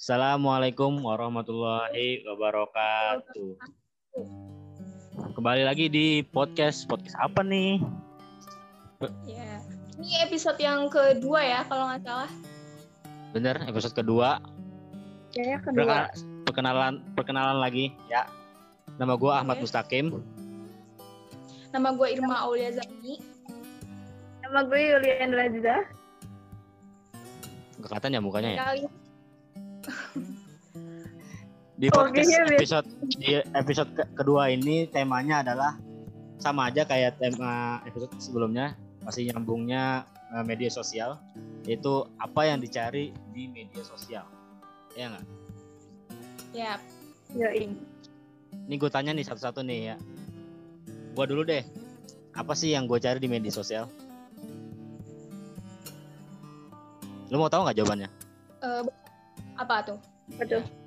Assalamualaikum warahmatullahi wabarakatuh. Kembali lagi di podcast podcast apa nih? Ya, ini episode yang kedua ya kalau nggak salah. Bener episode kedua. Ya, Perkenal- Perkenalan perkenalan lagi ya. Nama gue Ahmad Oke. Mustaqim. Nama gue Irma Aulia Zani. Nama gue Yulian Razza. Gak kelihatan ya mukanya ya. Kali Di podcast episode di episode ke- kedua ini temanya adalah sama aja kayak tema episode sebelumnya masih nyambungnya eh, media sosial yaitu apa yang dicari di media sosial. Ya nggak? Ya, Yoi. ini gue tanya nih satu-satu nih ya. Gue dulu deh. Apa sih yang gue cari di media sosial? Lu mau tahu nggak jawabannya? Eh, apa tuh? Betul. ya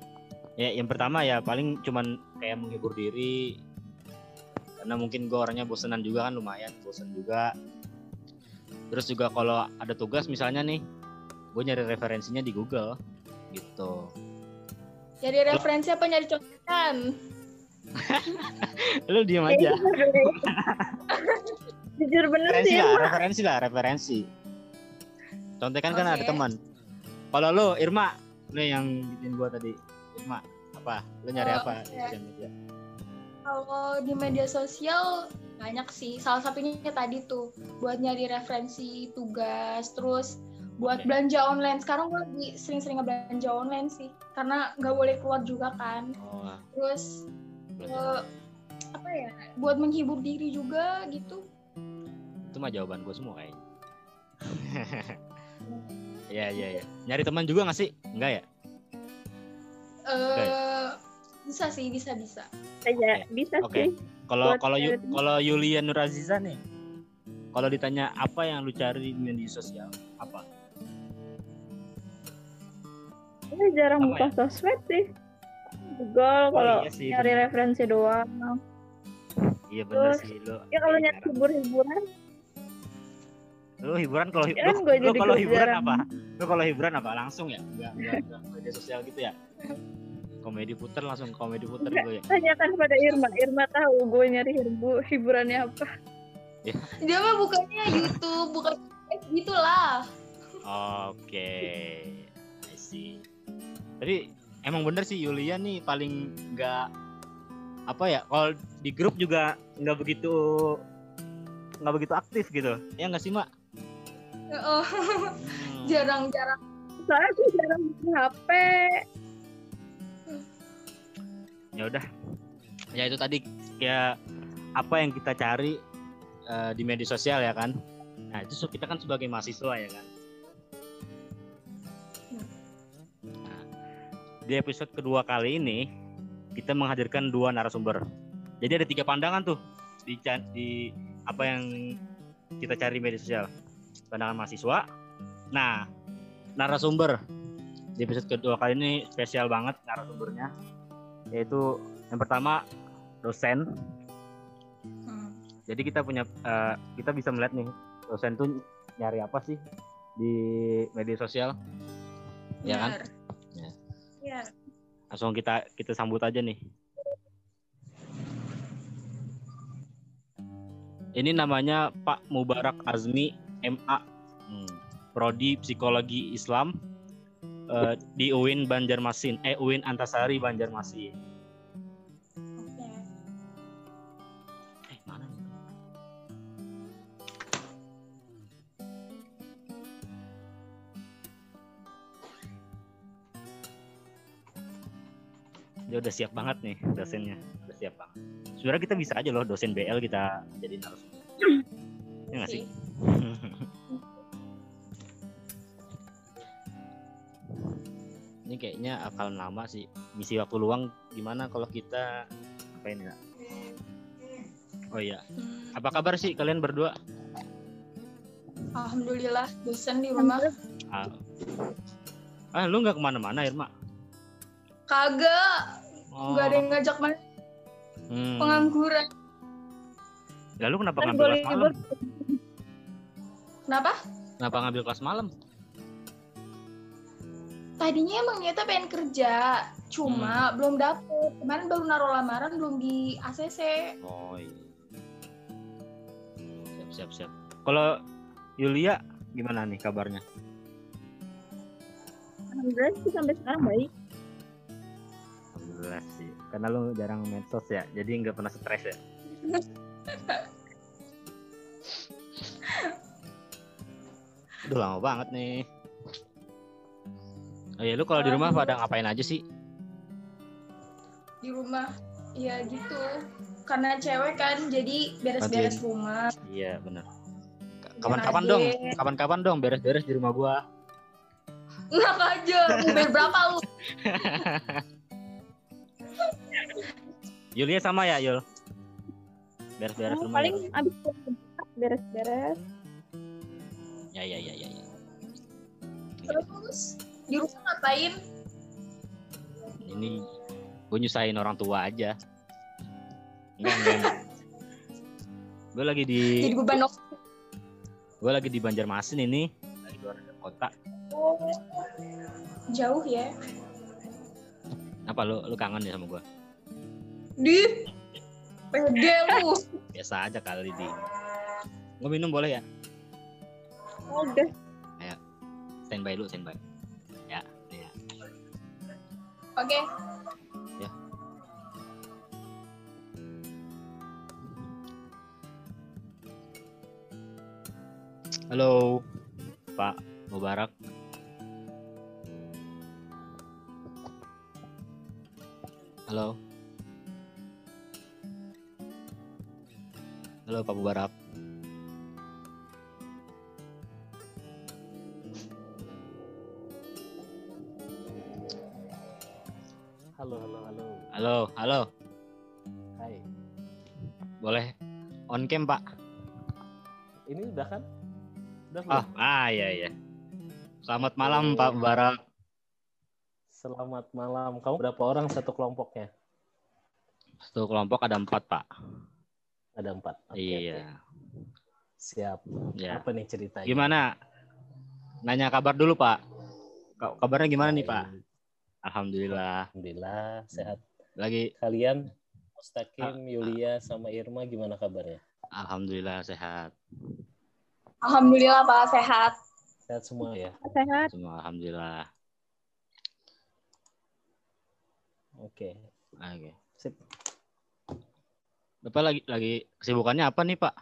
yang pertama ya paling cuman kayak menghibur diri. Karena mungkin gue orangnya bosenan juga kan lumayan bosen juga. Terus juga kalau ada tugas misalnya nih gue nyari referensinya di Google gitu. Jadi referensi apa nyari contekan? lu diem aja. Jujur bener referensi sih. lah referensi lah referensi. Contekan kan ada teman. Kalau lu Irma lu yang bikin gue tadi. Irma apa lu nyari Oh, apa sosial media Kalau di media sosial banyak sih. Salah satunya tadi tuh buat nyari referensi tugas, terus buat Oke. belanja online. Sekarang gue lagi sering-sering belanja online sih, karena nggak boleh keluar juga kan. oh Terus eh, apa ya? Buat menghibur diri juga gitu. itu mah jawaban gue semua kayaknya Iya iya iya. Nyari teman juga gak sih? Enggak ya? eh bisa sih, bisa bisa. Aja, bisa Oke. sih. Kalau kalau Yu- kalau Yulia Nuraziza nih, kalau ditanya apa yang lu cari di media sosial, apa? Saya jarang Apa buka sosmed sih. Google kalau iya sih, nyari bener. referensi doang. Iya bener Terus, sih lu. Ya kalau Iya, nyari hibur-hiburan, Lu hiburan kalau Ya kan lu, gua lu kalau hiburan jarang. apa? Lu kalau hiburan apa? Langsung ya? Enggak enggak, enggak media sosial gitu ya? Komedi puter langsung komedi puter gue ya. tanyakan pada Irma. Irma tahu gue nyari hibu- hiburannya apa. Dia mah bukannya YouTube, bukan gitu lah. Oke. I see. Tapi emang bener sih Yulia nih paling nggak apa ya kalau di grup juga nggak begitu nggak begitu aktif gitu ya nggak sih mak Oh, Hmm. jarang-jarang. Soalnya gue jarang buka HP. Ya udah. Ya itu tadi. Ya apa yang kita cari eh, di media sosial ya kan? Nah itu kita kan sebagai mahasiswa ya kan? Nah, di episode kedua kali ini kita menghadirkan dua narasumber. Jadi ada tiga pandangan tuh di di apa yang kita cari di media sosial. Pandangan mahasiswa. Nah narasumber. Di episode kedua kali ini spesial banget narasumbernya yaitu yang pertama dosen Hmm. jadi kita punya eh, kita bisa melihat nih dosen tuh nyari apa sih di media sosial ya kan Bener. Ya. Iya. langsung kita kita sambut aja nih ini namanya Pak Mubarak Azmi MA Hmm. Prodi Psikologi Islam eh, di UIN Banjarmasin. Eh UIN Antasari Banjarmasin. Oke. eh mana? Dia udah siap banget nih dosennya. Udah siap banget. Sebenarnya kita bisa aja loh dosen BL kita jadi narasumber. Ya nggak sih ini kayaknya akan lama sih. Misi waktu luang gimana kalau kita apa ini ya? Oh iya. Apa kabar sih kalian berdua? Alhamdulillah dosen di rumah. ah, ah lu nggak ke mana-mana Irma? Kagak, oh, nggak ada yang ngajak main. Hmm. pengangguran. lalu kenapa Kan ngambil kelas malam. Kenapa? kenapa ngambil kelas malam tadinya emang niatnya pengen kerja, cuma Hmm. belum dapet. Kemarin baru naruh lamaran belum di ACC. Oh iya. Siap siap siap. Kalau Yulia gimana nih kabarnya? Alhamdulillah sih sampai sekarang baik. Alhamdulillah sih. Karena lu jarang medsos ya, jadi nggak pernah stres ya. Udah lama banget nih. Oh iya, lu kalau di rumah pada ngapain aja sih? Di rumah, ya gitu. Karena cewek kan, jadi beres-beres rumah. Iya benar. Kapan-kapan dong, kapan-kapan dong beres-beres di rumah gua. Enak aja, mau bayar berapa lu? Yulia sama ya Yul? Beres-beres Oh, rumah. paling ya? abis beres-beres. Ya ya ya ya. ya. Terus di rumah ngapain? Ini gue nyusahin orang tua aja. Enggak enggak. enggak. Gue lagi di Jadi beban gue lagi di Banjarmasin ini, lagi luar kota. Oh, jauh ya. Apa lu lu kangen ya sama gue? Di pede lu. Biasa aja kali di. Gue minum boleh ya? Oh, udah. Standby dulu, standby. Ya, ya. Oke. Halo, Pak Mubarak. Halo. Halo Pak Mubarak. Halo, halo, halo. Halo, halo. Hai. Boleh on cam Pak? Ini udah kan? Udah belum? Ah, ah iya iya. Selamat malam Pak Mubarak. Selamat malam. Kamu berapa orang satu kelompoknya? Satu kelompok ada empat Pak. Ada empat. Oke, iya. oke. Siap. Ya. Apa nih ceritanya? Gimana? Nanya kabar dulu Pak. Ka- Kabarnya gimana nih Pak? Alhamdulillah. Alhamdulillah sehat. Lagi Kalian Ah, Mustaqim, Yulia, sama Irma gimana kabarnya? Alhamdulillah sehat. Alhamdulillah Pak sehat. Sehat semua ya? Sehat. Semua alhamdulillah. Oke. Oke. Sip. Bapak lagi lagi kesibukannya apa nih Pak?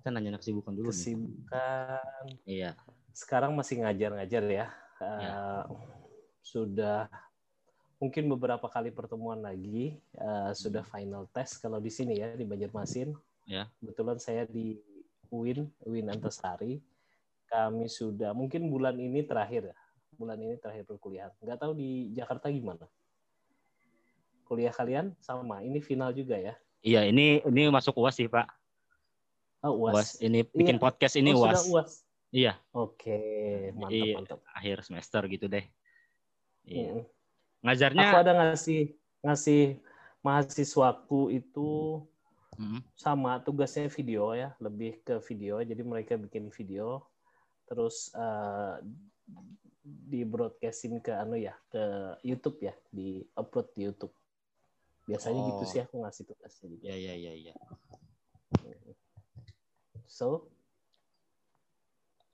Kita nanya kesibukan dulu nih. Kesibukan. Iya. Sekarang masih ngajar-ngajar ya. Ya. Sudah mungkin beberapa kali pertemuan lagi. eh, sudah final test kalau di sini ya di Banjarmasin. Ya. Kebetulan saya di UIN, UIN Antasari. Kami sudah mungkin bulan ini terakhir ya. Bulan ini terakhir perkuliahan. Nggak tahu di Jakarta gimana. Kuliah kalian sama. Ini final juga ya. Iya, ini ini masuk UAS sih, Pak. Oh, UAS. UAS. Ini bikin Iya. podcast ini Oh, UAS. sudah UAS. Iya, Oke, mantap Iya. mantap. akhir semester gitu deh. Iya. Mm. Ngajarnya Aku ada ngasih ngasih mahasiswaku itu Mm, sama tugasnya video ya, lebih ke video. Jadi mereka bikin video, terus eh, di broadcastin ke anu ya, ke YouTube ya, di upload di YouTube. Biasanya gitu Oh. sih aku ngasih tugasnya juga. ya ya ya ya. So,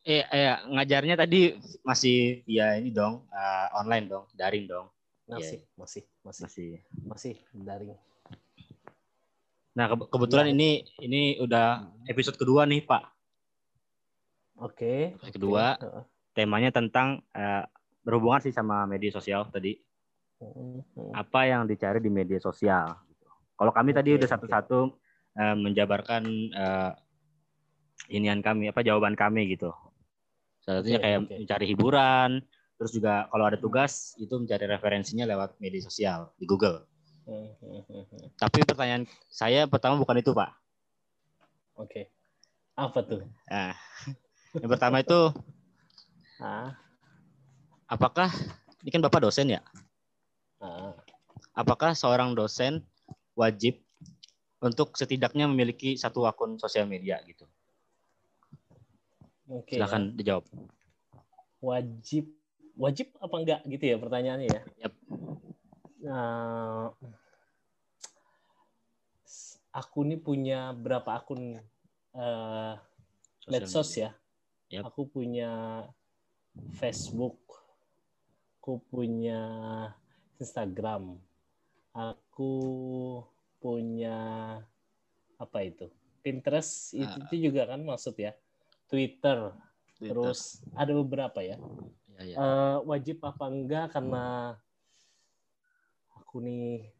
Eh, eh ngajarnya tadi masih ya ini dong, eh, online dong, daring dong. masih, masih, masih, Masih. masih daring. Nah, ke- kebetulan Iya. ini ini udah episode kedua nih, Pak. Oke. Episode kedua. Heeh. Temanya tentang eh, berhubungan sih sama media sosial tadi. Heeh, heeh. Apa yang dicari di media sosial. Kalau kami tadi Oke, udah satu-satu eh, menjabarkan eh, inian kami, apa jawaban kami gitu. Salah satunya kayak oke. mencari hiburan, terus juga kalau ada tugas itu mencari referensinya lewat media sosial di Google. Tapi pertanyaan saya pertama bukan itu, Pak. Oke. Apa tuh? Nah, yang pertama itu Ah, apakah ini kan Bapak dosen ya? ah. Apakah seorang dosen wajib untuk setidaknya memiliki satu akun sosial media gitu? Oke. Silakan dijawab. Wajib wajib apa enggak gitu ya pertanyaannya ya. Yap. Nah, aku nih punya berapa akun Sosial medsos ya. Yap. Aku punya Facebook, aku punya Instagram, aku punya apa itu? Pinterest itu, Ah. itu juga kan maksud ya. Twitter, Twitter. terus ada beberapa ya. Ya, ya. Eh, wajib apa enggak karena aku nih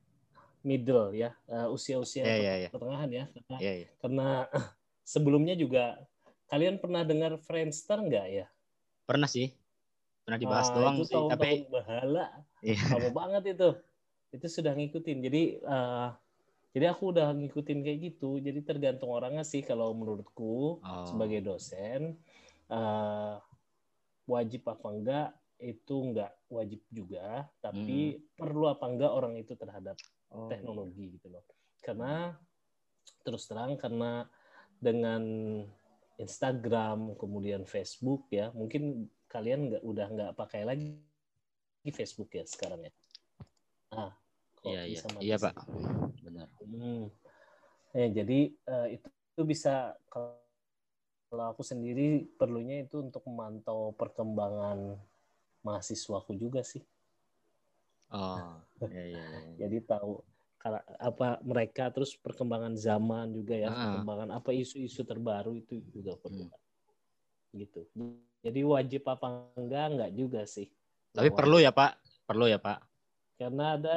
middle ya, eh, usia-usia Ya, ya, ya. pertengahan ya. Karena, Ya, ya. karena sebelumnya juga kalian pernah dengar Friendster enggak ya? Pernah sih. Pernah dibahas Ah, doang itu sih, tapi bahala Iya. banget itu itu sudah ngikutin jadi eh, jadi aku udah ngikutin kayak gitu. Jadi tergantung orangnya sih kalau menurutku Oh. sebagai dosen eh, wajib apa enggak itu enggak wajib juga. Tapi perlu apa enggak orang itu terhadap Oh. teknologi gitu loh. Karena terus terang karena dengan Instagram kemudian Facebook ya mungkin kalian nggak udah nggak pakai lagi Facebook ya sekarang ya. Ah Iya, iya. Iya? Pak. Benar. Hmm. Ya, jadi eh, itu, itu bisa kalau aku sendiri perlunya itu untuk memantau perkembangan mahasiswaku juga sih Oh. Ya, ya, ya. jadi tahu apa mereka terus perkembangan zaman juga ya Ah. perkembangan apa isu-isu terbaru itu juga perlu Hmm. gitu jadi wajib apa enggak enggak juga sih Tapi perlu ya, Pak. Perlu ya, Pak. karena ada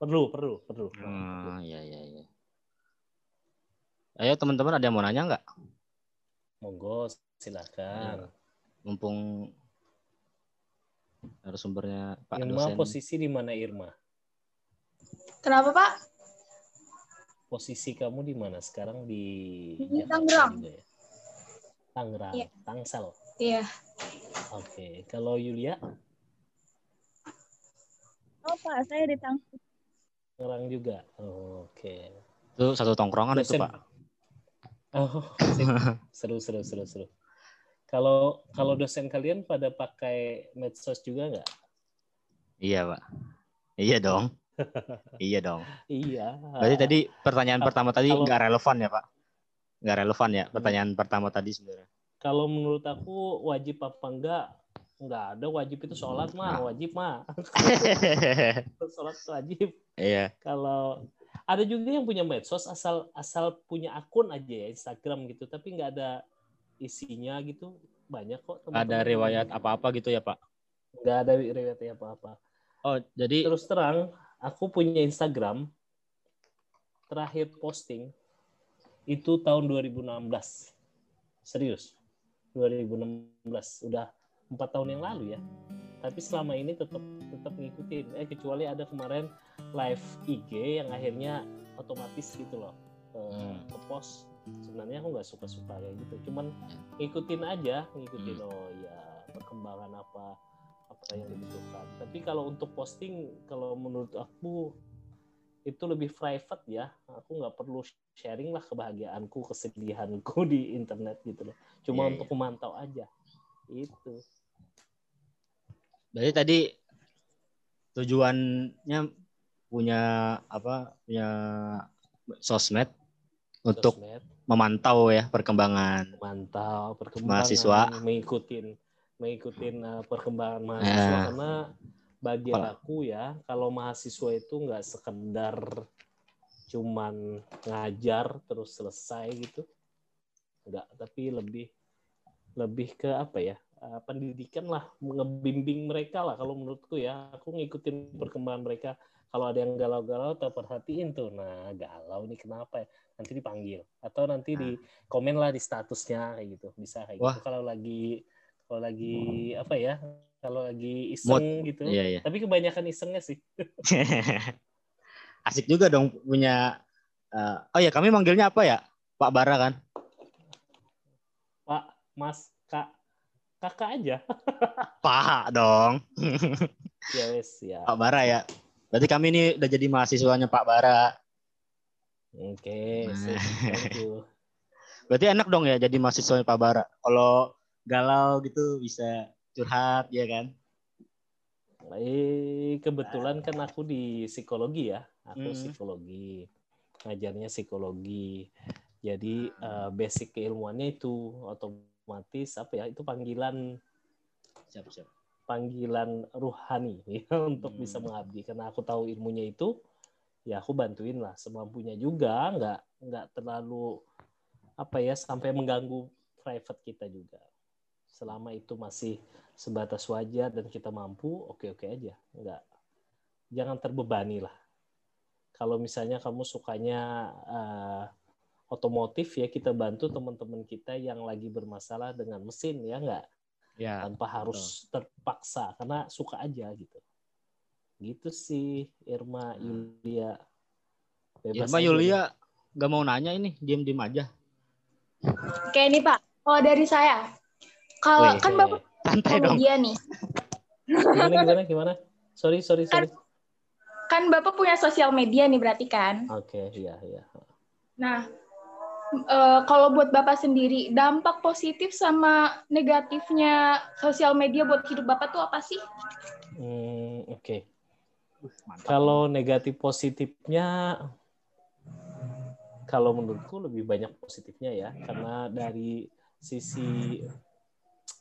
perlu perlu perlu Hmm, iya, iya, iya. Ayo teman-teman ada yang mau nanya nggak? monggo silakan Mumpung narasumbernya Pak Irma dosen. posisi di mana Irma Kenapa Pak? posisi kamu di mana sekarang di Di Tangerang. ya? Tangerang Iya. Tangsel Iya. oke kalau Yulia Oh Pak, saya di Tang Tangerang juga oke Itu satu tongkrongan itu, Dosen. Pak. Oh, seru seru seru seru. Kalau kalau dosen kalian pada pakai medsos juga nggak? Iya, Pak. Iya dong. iya dong. Iya. Berarti tadi pertanyaan pertama tadi nggak relevan ya, Pak? Nggak relevan ya pertanyaan pertama tadi sebenarnya. Kalau menurut aku wajib apa enggak? Enggak ada wajib itu sholat mah wajib mah. sholat wajib. Iya. Kalau ada juga yang punya medsos asal asal punya akun aja ya Instagram gitu, tapi nggak ada isinya gitu banyak kok. teman-teman Ada yang- riwayat apa-apa gitu ya, Pak? Nggak ada riwayat apa-apa. Oh, jadi terus terang aku punya Instagram terakhir posting itu tahun 2016 serius 2016 udah empat tahun yang lalu ya. Tapi selama ini tetap tetap ngikutin. Eh kecuali ada kemarin live IG yang akhirnya otomatis gitu loh eh, Hmm. ke post sebenarnya aku nggak suka suka kayak gitu cuman ngikutin aja ngikutin Hmm. oh ya perkembangan apa apa yang dibutuhkan. Tapi kalau untuk posting kalau menurut aku itu lebih private ya. Aku nggak perlu sharing lah kebahagiaanku kesedihanku di internet gitu loh. Cuma Iya, untuk memantau aja. Itu berarti tadi tujuannya punya apa? Punya sosmed untuk sosmed, memantau ya perkembangan. memantau perkembangan Mahasiswa. mengikutin mengikutin uh, perkembangan mahasiswa Eh. karena bagi Apa? aku ya kalau mahasiswa itu nggak sekedar cuman ngajar terus selesai gitu nggak tapi lebih lebih ke apa ya uh, pendidikan lah ngebimbing mereka lah kalau menurutku ya. Aku ngikutin perkembangan mereka. Kalau ada yang galau-galau tak perhatiin tuh. Nah galau nih kenapa ya? Nanti dipanggil atau nanti di komen lah di statusnya kayak gitu. Bisa kayak Wah. gitu kalau lagi kalau lagi apa ya? Kalau lagi iseng gitu. Iya, iya. tapi kebanyakan isengnya sih. Asik juga dong punya eh, Oh ya, kami manggilnya apa ya? Pak Bara kan? Pak Mas Kak kakak aja Pak dong. ya wes ya Pak Bara ya. Berarti kami ini udah jadi mahasiswanya Pak Bara. oke Nah. you. Berarti enak dong ya jadi mahasiswanya Pak Bara. Kalau galau gitu bisa curhat ya kan? Eh, kebetulan kan aku di psikologi ya. Aku Hmm. psikologi. Ngajarnya psikologi. Jadi eh, basic keilmuannya itu otomatis apa ya? Itu panggilan Siap, siap. panggilan ruhani ya, untuk Hmm. bisa mengabdi karena aku tahu ilmunya itu ya aku bantuin lah semampunya juga nggak nggak terlalu apa ya sampai mengganggu private kita juga selama itu masih sebatas wajar dan kita mampu oke oke aja nggak jangan terbebani lah kalau misalnya kamu sukanya eh, otomotif ya kita bantu teman-teman kita yang lagi bermasalah dengan mesin ya nggak Ya. tanpa harus terpaksa karena suka aja gitu gitu sih Irma Yulia Bebas Irma aja Yulia gak mau nanya ini, diem-diem aja. Oke nih Pak, kalau dari saya, kalau Weh, kan. Bapak Santai dong. media nih, gimana gimana gimana sorry sorry sorry kan Bapak punya sosial media nih berarti kan. oke iya iya Nah, eh, kalau buat Bapak sendiri, dampak positif sama negatifnya sosial media buat hidup Bapak tuh apa sih? Hmm, oke. Mantap. kalau negatif positifnya kalau menurutku lebih banyak positifnya ya karena dari sisi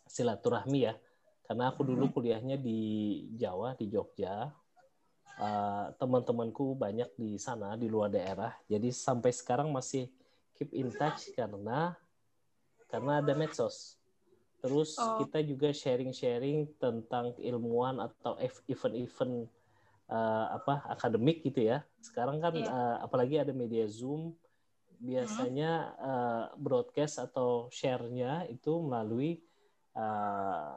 silaturahmi ya. Karena aku dulu kuliahnya di Jawa di Jogja. Eh, teman-temanku banyak di sana di luar daerah. Jadi sampai sekarang masih keep in touch karena karena ada medsos terus Oh. kita juga sharing-sharing tentang ilmuwan atau ev- event-event eh, apa akademik gitu ya sekarang kan Iya. eh, apalagi ada media zoom biasanya eh, broadcast atau share-nya itu melalui eh,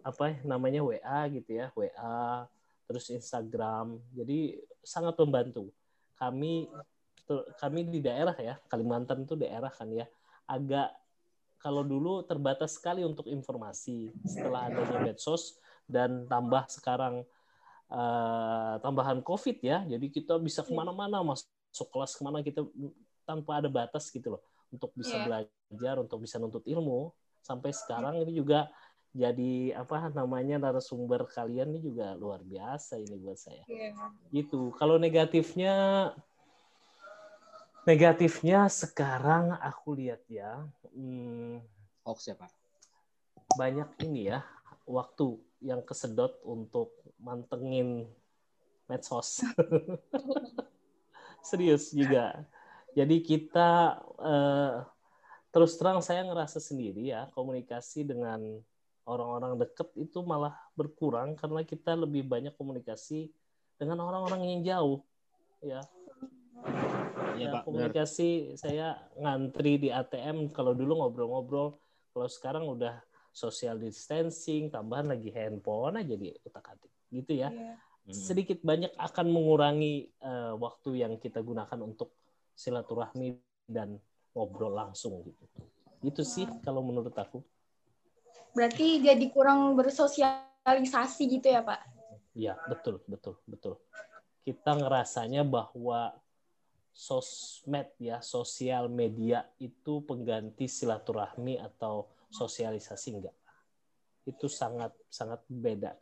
apa namanya WA gitu ya WA terus Instagram jadi sangat membantu kami kami di daerah ya Kalimantan itu daerah kan ya. Agak kalau dulu terbatas sekali untuk informasi. Setelah adanya medsos dan tambah sekarang eh, tambahan COVID ya. Jadi kita bisa ke mana-mana masuk kelas ke mana kita tanpa ada batas gitu loh. Untuk bisa Iya. belajar untuk bisa nuntut ilmu. Sampai sekarang ini juga jadi apa namanya narasumber kalian ini juga luar biasa ini buat saya. Gitu. Kalau negatifnya negatifnya sekarang aku lihat ya hmm, Hoax ya, Pak. banyak ini ya waktu yang kesedot untuk mantengin medsos. Serius juga. Jadi kita eh, terus terang saya ngerasa sendiri ya komunikasi dengan orang-orang deket itu malah berkurang karena kita lebih banyak komunikasi dengan orang-orang yang jauh ya Ya, Pak. Benar. komunikasi saya ngantri di ATM kalau dulu ngobrol-ngobrol kalau sekarang udah social distancing tambahan lagi handphone aja di utak-atik gitu ya Hmm. sedikit banyak akan mengurangi eh, waktu yang kita gunakan untuk silaturahmi dan ngobrol langsung gitu itu sih kalau menurut aku Berarti jadi kurang bersosialisasi gitu ya Pak? ya betul betul betul kita ngerasanya bahwa sosmed ya sosial media itu pengganti silaturahmi atau sosialisasi enggak? Itu sangat sangat beda.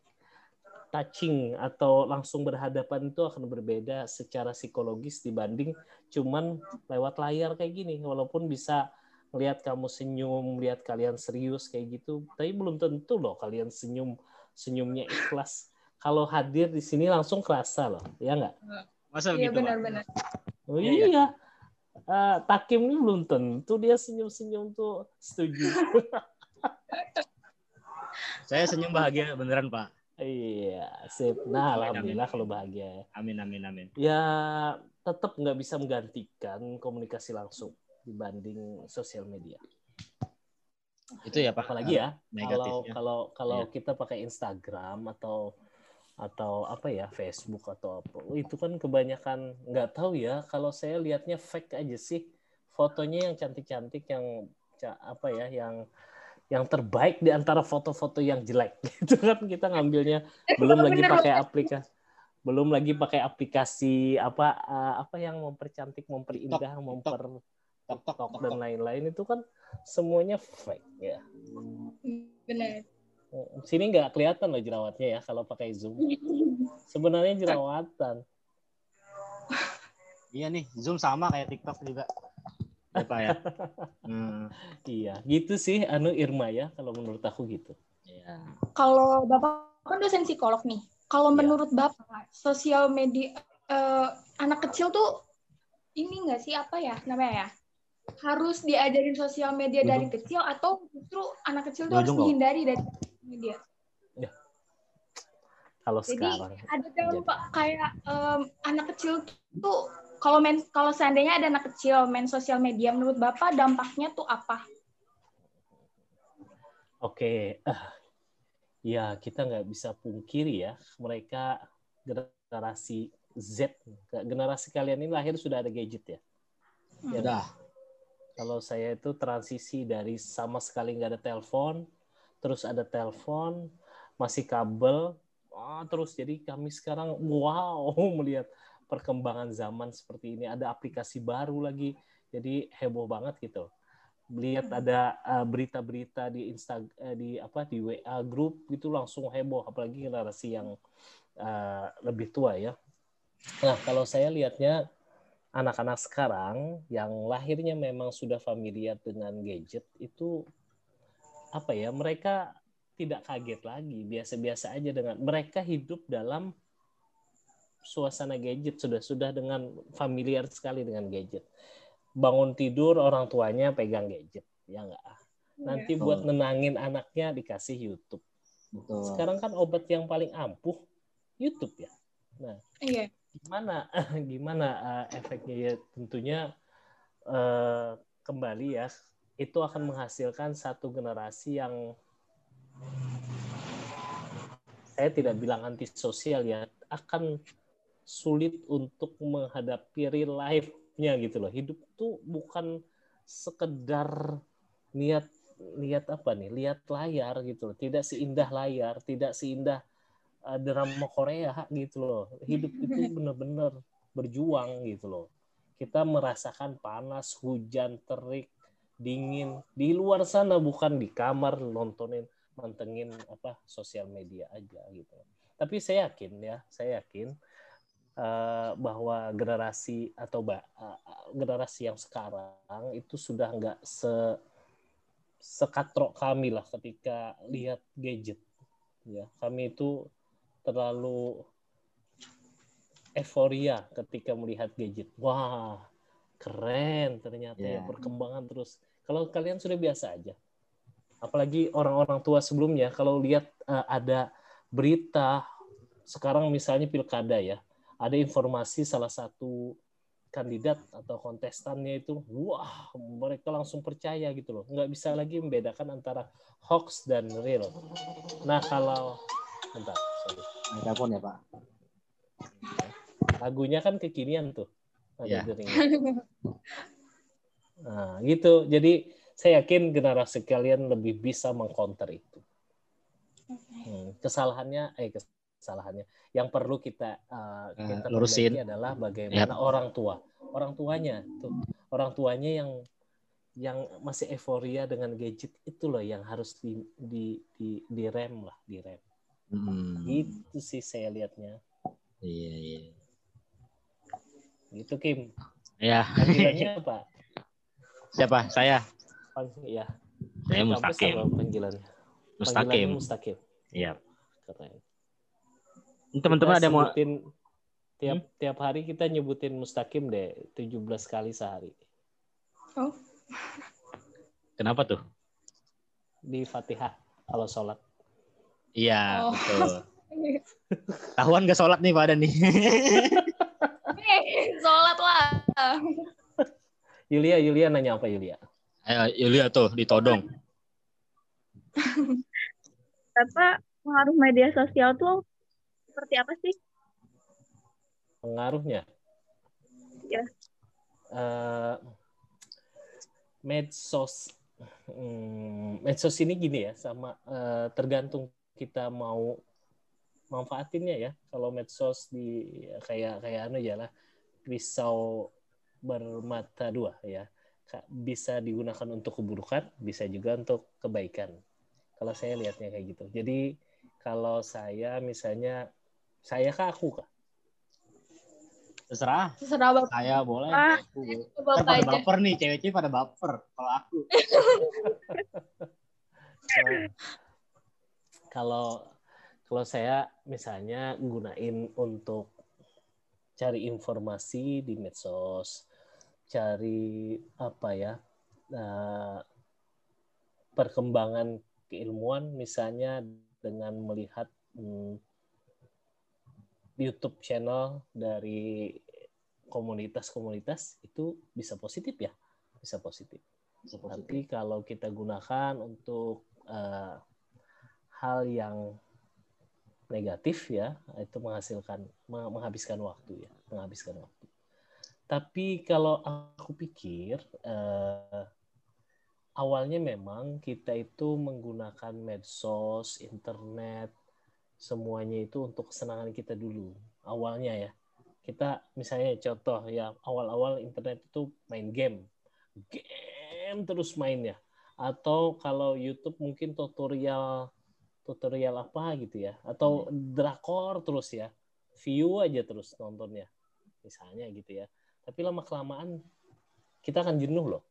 Touching atau langsung berhadapan itu akan berbeda secara psikologis dibanding cuman lewat layar kayak gini. Walaupun bisa melihat kamu senyum lihat kalian serius kayak gitu tapi belum tentu loh kalian senyum senyumnya ikhlas. Kalau hadir di sini langsung kerasa loh ya nggak Masa Iya gitu, Pak? benar-benar. Oh Iya, iya. Eh, Takim ini belum tentu dia senyum-senyum tuh setuju. Saya senyum bahagia beneran, Pak. iya, sip. Nah, alhamdulillah amin. kalau bahagia ya. Amin, amin, amin. Ya, tetap nggak bisa menggantikan komunikasi langsung dibanding sosial media. Itu ya, Pak. Apalagi ya, kalau kalau kalau Iya. kita pakai Instagram atau atau apa ya Facebook atau apa. Itu kan kebanyakan nggak tahu ya kalau saya lihatnya fake aja sih. Fotonya yang cantik-cantik yang apa ya yang yang terbaik di antara foto-foto yang jelek. Gitu kan kita ngambilnya belum lagi pakai aplikasi belum lagi pakai aplikasi apa eh, apa yang mempercantik memperindah TikTok, memper Tok, tok, tok, dan lain-lain. Itu kan semuanya fake ya. Benar. Sini nggak kelihatan loh jerawatnya ya kalau pakai zoom. Sebenarnya jerawatan. Iya nih, Zoom sama kayak TikTok juga. Ya, Pak ya. Hmm, Iya, gitu sih anu Irma ya kalau menurut aku gitu. iya. Kalau Bapak kan dosen psikolog nih. Kalau Iya. menurut Bapak, sosial media eh, anak kecil tuh ini nggak sih apa ya namanya ya? Harus diajarin sosial media dari kecil atau justru anak kecil tuh harus Dudung dihindari dari media? Kalau Jadi sekarang ada dampak kayak em, anak kecil tuh kalau main kalau seandainya ada anak kecil main sosial media, menurut Bapak dampaknya tuh apa? Oke, ah, ya kita nggak bisa pungkiri ya, mereka generasi Z, generasi kalian ini lahir sudah ada gadget ya. Ya, Udah. Kalau saya itu transisi dari sama sekali nggak ada telepon, terus ada telepon, masih kabel, ah, terus jadi kami sekarang wow melihat perkembangan zaman seperti ini. Ada aplikasi baru lagi, jadi heboh banget gitu. Lihat ada uh, berita-berita di Insta, eh, di apa di WA grup gitu langsung heboh, apalagi generasi yang uh, lebih tua ya. Nah kalau saya lihatnya anak-anak sekarang yang lahirnya memang sudah familiar dengan gadget itu apa ya mereka tidak kaget lagi biasa-biasa aja dengan mereka hidup dalam suasana gadget sudah sudah dengan familiar sekali dengan gadget bangun tidur orang tuanya pegang gadget ya enggak nanti Betul. buat nenangin anaknya dikasih YouTube Betul. sekarang kan obat yang paling ampuh YouTube ya Iya. gimana gimana eh, efeknya ya tentunya eh, kembali ya itu akan menghasilkan satu generasi yang saya tidak bilang antisosial ya akan sulit untuk menghadapi real life-nya gitu loh hidup tuh bukan sekedar lihat lihat apa nih lihat layar gitu loh tidak seindah layar tidak seindah uh, drama Korea gitu loh. Hidup itu benar-benar berjuang gitu loh. Kita merasakan panas, hujan, terik, dingin di luar sana bukan di kamar nontonin mantengin apa sosial media aja gitu. Tapi saya yakin ya, saya yakin uh, bahwa generasi atau ba- uh, generasi yang sekarang itu sudah nggak se sekatrok kami lah ketika lihat gadget ya kami itu terlalu euforia ketika melihat gadget. Wah, keren ternyata ya Ya. perkembangan terus. Kalau kalian sudah biasa aja. Apalagi orang-orang tua sebelumnya kalau lihat eh, ada berita sekarang misalnya pilkada ya, ada informasi salah satu kandidat atau kontestannya itu, wah mereka langsung percaya gitu loh. Nggak bisa lagi membedakan antara hoax dan real. Nah kalau, bentar, sorry. Telepon ya Pak. lagunya kan kekinian tuh deringnya. nah gitu. Jadi saya yakin generasi kalian lebih bisa mengcounter itu. Hmm, kesalahannya eh kesalahannya. Yang perlu kita uh, Eh, kita lurusin. perbaiki adalah bagaimana orang tua. Orang tuanya tuh. Orang tuanya yang yang masih euforia dengan gadget itu loh yang harus di di di, di rem lah di rem. Hmm. itu sih saya lihatnya Iya iya. Gitu Kim Ya. panggilannya apa Siapa? Saya. Pang- ya Saya Mustaqim. panggilannya Mustaqim. Mustaqim Iya. keren Ini Teman-teman Kita ada mau sebutin tiap tiap hari kita nyebutin Mustaqim deh 17 kali sehari Oh, kenapa tuh? di Fatihah kalau sholat Iya, Oh. betul. Tahuan gak sholat nih pada nih. eh. Yulia Yulia nanya apa Yulia Ayo, Yulia tuh ditodong. Bapak pengaruh media sosial tuh seperti apa sih? pengaruhnya Ya. Eh, medsos Hmm, medsos ini gini ya sama eh, tergantung kita mau manfaatinnya ya kalau medsos di kayak kayak anu ya lah pisau bermata dua ya bisa digunakan untuk keburukan bisa juga untuk kebaikan Kalau saya lihatnya kayak gitu. Jadi kalau saya misalnya saya kah aku kah? Terserah. Terserah Bapak. Saya boleh. Ah. Aku Bapak pada aja. baper nih, cewek-cewek pada baper. Kalau aku. Nah, kalau kalau saya misalnya gunain untuk cari informasi di medsos, cari apa ya eh, perkembangan keilmuan misalnya dengan melihat hmm, YouTube channel dari komunitas-komunitas itu bisa positif ya, bisa positif. Tapi kalau kita gunakan untuk eh, hal yang negatif ya, itu menghasilkan meng- menghabiskan waktu ya, menghabiskan waktu. Tapi kalau aku pikir eh, awalnya memang kita itu menggunakan medsos, internet, semuanya itu untuk kesenangan kita dulu. Awalnya ya. Kita misalnya contoh ya, awal-awal internet itu main game. Game terus main ya. Atau kalau YouTube mungkin tutorial tutorial apa gitu ya. Atau drakor terus ya. View aja terus nontonnya. Misalnya gitu ya. Tapi lama kelamaan kita akan jenuh loh.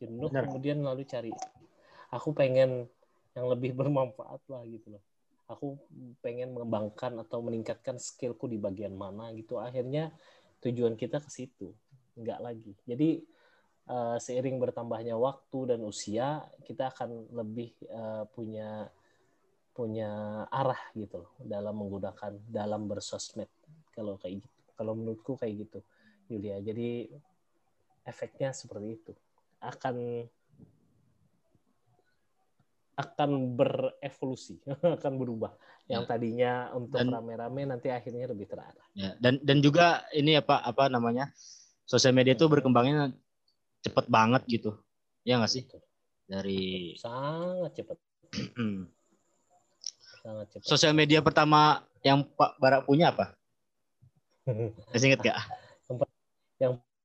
Jenuh Benar. kemudian lalu cari aku pengen yang lebih bermanfaat lah gitu loh. Aku pengen mengembangkan atau meningkatkan skillku di bagian mana gitu. Akhirnya tujuan kita ke situ, nggak lagi. Jadi eh, seiring bertambahnya waktu dan usia, kita akan lebih eh, punya punya arah gitu loh dalam menggunakan dalam bersosmed. Kalau kayak gitu, kalau menurutku kayak gitu, Yulia. Jadi efeknya seperti itu akan akan berevolusi, akan berubah. Yang Ya. tadinya untuk rame-rame nanti akhirnya lebih terarah. Ya, dan dan juga ini apa apa namanya? Sosial media itu berkembangnya cepet banget gitu. Ya nggak sih? Dari Sangat cepat, sangat cepat. sosial media pertama yang Pak Barak punya apa? Masih inget gak?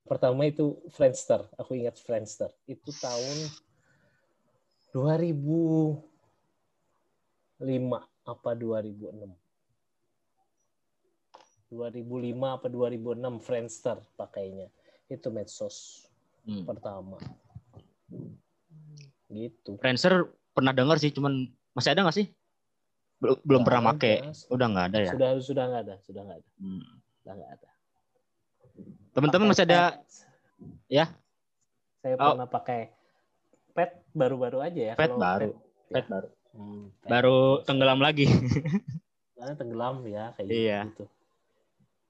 Pertama itu Friendster, aku ingat Friendster. Itu tahun 2005 apa 2006. 2005 apa 2006 Friendster pakainya. Itu medsos Hmm. pertama. Gitu. Friendster pernah dengar sih, cuman masih ada nggak sih? Belum, belum pernah make. Udah nggak ada ya. Sudah sudah nggak ada, sudah nggak ada, Hmm. Sudah nggak ada. Teman-teman masih ada pet. ya? Saya Oh. pernah pakai pet baru-baru aja ya. Pet Kalau baru. ya. Pet baru. Hmm, pet. Baru tenggelam lagi. Karena tenggelam ya kayak Iya. gitu.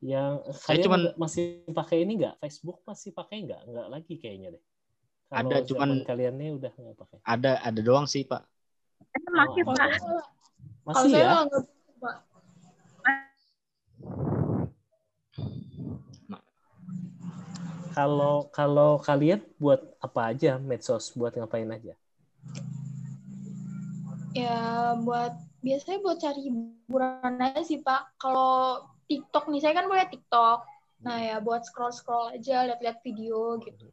Yang Saya cuman- masih pakai ini nggak? Facebook masih pakai nggak? Nggak lagi kayaknya deh. Kalau Ada, cuman- kalian nih udah nggak pakai. ada ada doang sih pak. Masih Oh, Pak. Kalau Masih saya ya? nggak Pak. Kalau kalau kalian buat apa aja medsos? Buat ngapain aja? Ya buat biasanya buat cari hiburan aja sih Pak. Kalau TikTok nih, saya kan punya TikTok. Nah ya buat scroll-scroll aja, lihat-lihat video gitu.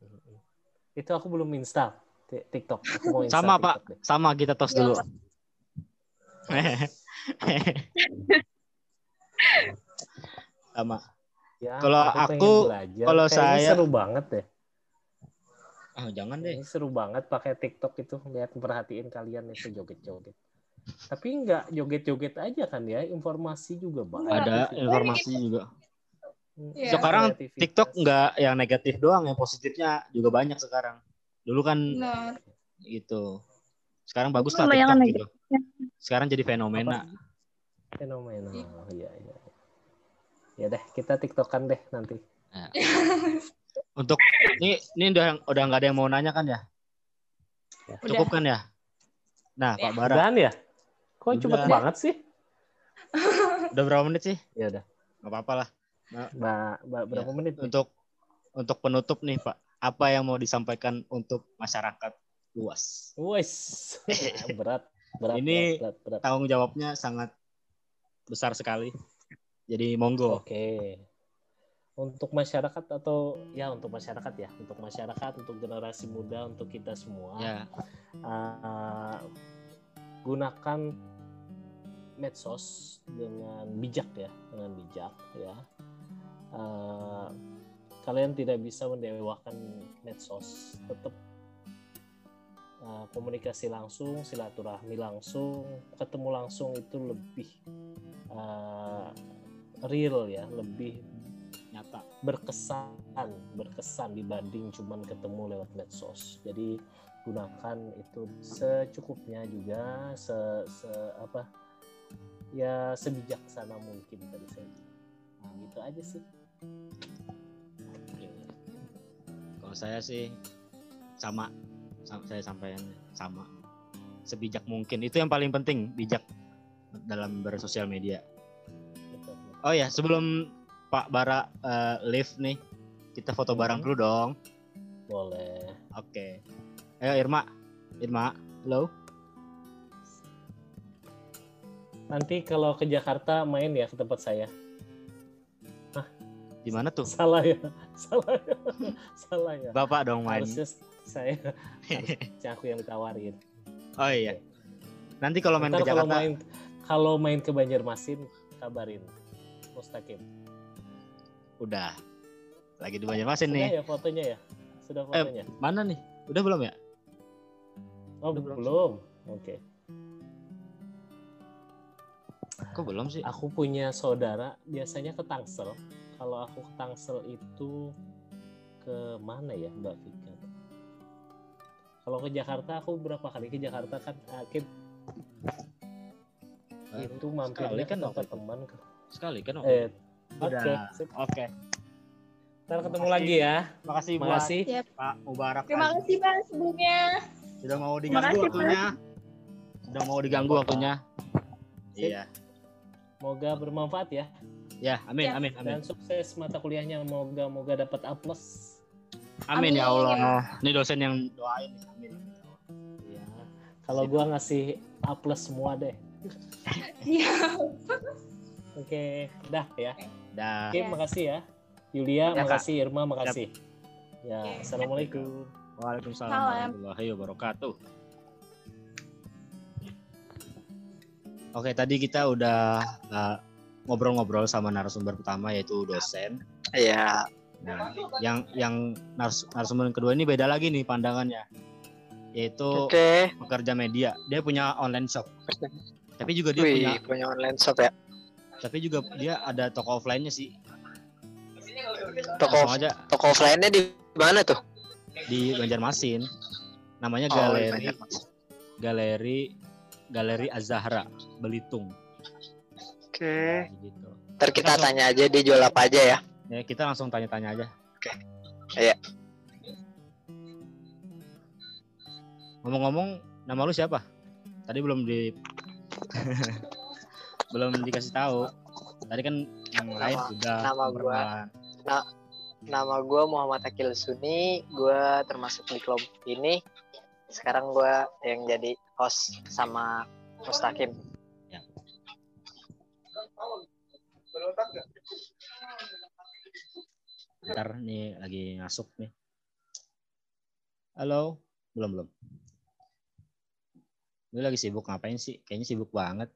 Itu aku belum install Ti- TikTok. Aku mau install Sama pak, TikTok deh. sama kita tos Iya, dulu. Pak. sama. Ya, Kalau aku- belajar. kalau saya- seru banget deh. Ah jangan deh. Ini seru banget pakai TikTok itu lihat perhatiin kalian itu joget-joget. Tapi nggak joget-joget aja kan ya, informasi juga banyak. Ada informasi juga. Iya. Sekarang. TikTok nggak yang negatif doang, yang positifnya juga banyak sekarang. Dulu kan Nah, gitu. Sekarang bagus lah TikTok gitu. Sekarang jadi fenomena. fenomena. Iya, iya. Ya deh, kita TikTokan deh nanti. Untuk ini ini udah udah nggak ada yang mau nanya kan ya? udah. Cukup kan ya? Nah, Pak Bara, Udahan ya? Kok Udah. cepet banget sih? udah berapa menit sih? Ya udah. Nggak apa-apa lah. Mbak, berapa Ya, menit? nih? Untuk untuk penutup nih, Pak. Apa yang mau disampaikan untuk masyarakat luas? Wes. berat, berat, Ini- berat, berat, berat. Tanggung jawabnya sangat besar sekali. Jadi monggo. Oke. Untuk masyarakat atau ya untuk masyarakat ya, untuk masyarakat, untuk generasi muda, untuk kita semua. Ya, Uh, gunakan medsos dengan bijak ya dengan bijak ya Eh, kalian tidak bisa mendewakan medsos tetap eh, komunikasi langsung silaturahmi langsung ketemu langsung itu lebih eh, real ya lebih nyata berkesan berkesan dibanding cuman ketemu lewat medsos jadi gunakan itu secukupnya juga se, se- apa ya sebijaksana mungkin tadi saya nah, gitu aja sih. Kalau saya sih sama, Sam- saya sampaikan sama sebijak mungkin itu yang paling penting bijak dalam bersosial media. Oh ya sebelum Pak Bara eh, live nih kita foto bareng Mhm. dulu dong. boleh Oke. Ayo Irma, Irma, halo. nanti kalau ke Jakarta main ya ke tempat saya Di mana tuh? salah ya salah ya salah ya Bapak dong main. harusnya saya harusnya aku yang ditawarin Oh iya. Nanti kalau main Ntar ke kalau Jakarta, main kalau main ke Banjarmasin kabarin Mustaqim udah. Lagi di Banjarmasin sudah nih. ya fotonya ya sudah Eh, fotonya mana nih? Udah belum ya? oh udah belum belum oke Kok belum sih? aku punya saudara biasanya ke Tangsel kalau aku ke Tangsel itu ke mana ya Mbak Vika kalau ke Jakarta aku berapa kali ke Jakarta kan akhir itu mampirnya sekali kan ke itu. teman ke Sekali kan? waktu eh oke sip. Oke. ntar ketemu Makasih. lagi ya Makasih buat makasih Pak Mubarak. Terima kasih Pak sebelumnya. Sudah mau diganggu kasih, Pak. waktunya. Sudah mau diganggu waktunya. Sip. Iya. semoga bermanfaat ya Ya, amin, Ya. amin, amin. dan sukses mata kuliahnya moga moga dapat A plus Amin ya Amin. Allah. Ini dosen yang doain. Amin. ya kalau gua ngasih A plus semua deh Iya. oke dah ya Dah. Oke, Ya. makasih ya. Yulia, Ya, Kak. makasih. Irma, makasih. Ya, Oke. assalamualaikum. Waalaikumsalam Salam. warahmatullahi wabarakatuh. Oke, tadi kita udah uh, ngobrol-ngobrol sama narasumber pertama yaitu dosen. Iya. Nah, yang yang nars- narasumber kedua ini beda lagi nih pandangannya. Yaitu Oke. pekerja media. Dia punya online shop. Tapi juga dia punya Wih, punya online shop ya. Tapi juga dia ada toko offline-nya sih. Toko aja toko offline-nya di mana tuh? di Banjarmasin. Namanya Oh, Galeri. Galeri Galeri Azahra Belitung. Oke. Gitu. Ntar kita Langsung. tanya aja dia jual apa aja ya. Ya, kita langsung tanya-tanya aja. Oke. Iya. Ngomong-ngomong, nama lu siapa? Tadi belum di belum dikasih tahu. Tadi kan yang lain sudah nama gua. perkenalan. Nama gue Muhammad Akil Suni. Gue termasuk di kelompok ini. Sekarang gue yang jadi host sama Mustaqim. Ntar nih lagi masuk nih. Halo, belum belum. Lu lagi sibuk ngapain sih? Kayaknya sibuk banget.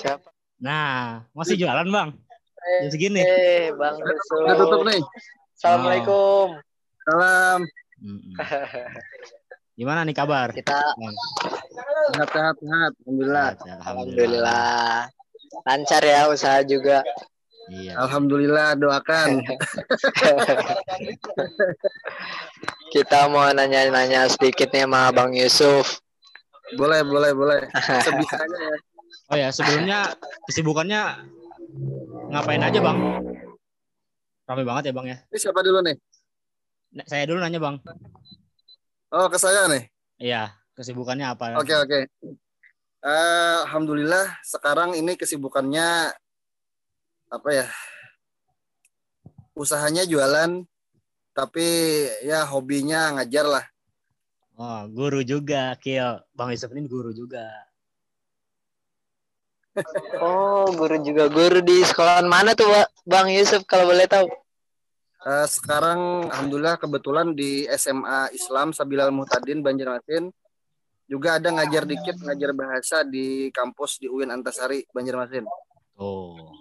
Siapa? Nah, masih jualan bang? Jam segini. Eh, Bang Yusuf. Udah tutup nih. Assalamualaikum. Salam. Mm-mm. Gimana nih kabar? Kita Bang? Sehat, sehat, sehat. Alhamdulillah. Alhamdulillah. alhamdulillah lancar ya usaha juga. Iya. Alhamdulillah doakan. Kita mau nanya-nanya sedikit nih sama Bang Yusuf. Boleh, boleh, boleh. Sebisanya ya. Oh ya, sebelumnya kesibukannya ngapain aja bang? Ramai banget ya bang ya. Ini siapa dulu nih? Nah, saya dulu nanya bang. Oh, ke saya nih. Iya, kesibukannya apa? Oke, oke. Eh, Alhamdulillah sekarang ini kesibukannya apa ya? Usahanya jualan, tapi ya hobinya ngajar lah. Oh, guru juga, Kil. Bang Yusuf ini guru juga. Oh, guru juga guru di sekolahan mana tuh, Ba- Bang Yusuf kalau boleh tahu? Eh, sekarang alhamdulillah kebetulan di SMA Islam Sabilal Muhtadin Banjarmasin Juga ada ngajar dikit, ngajar bahasa di kampus di UIN Antasari, Banjarmasin. Oh,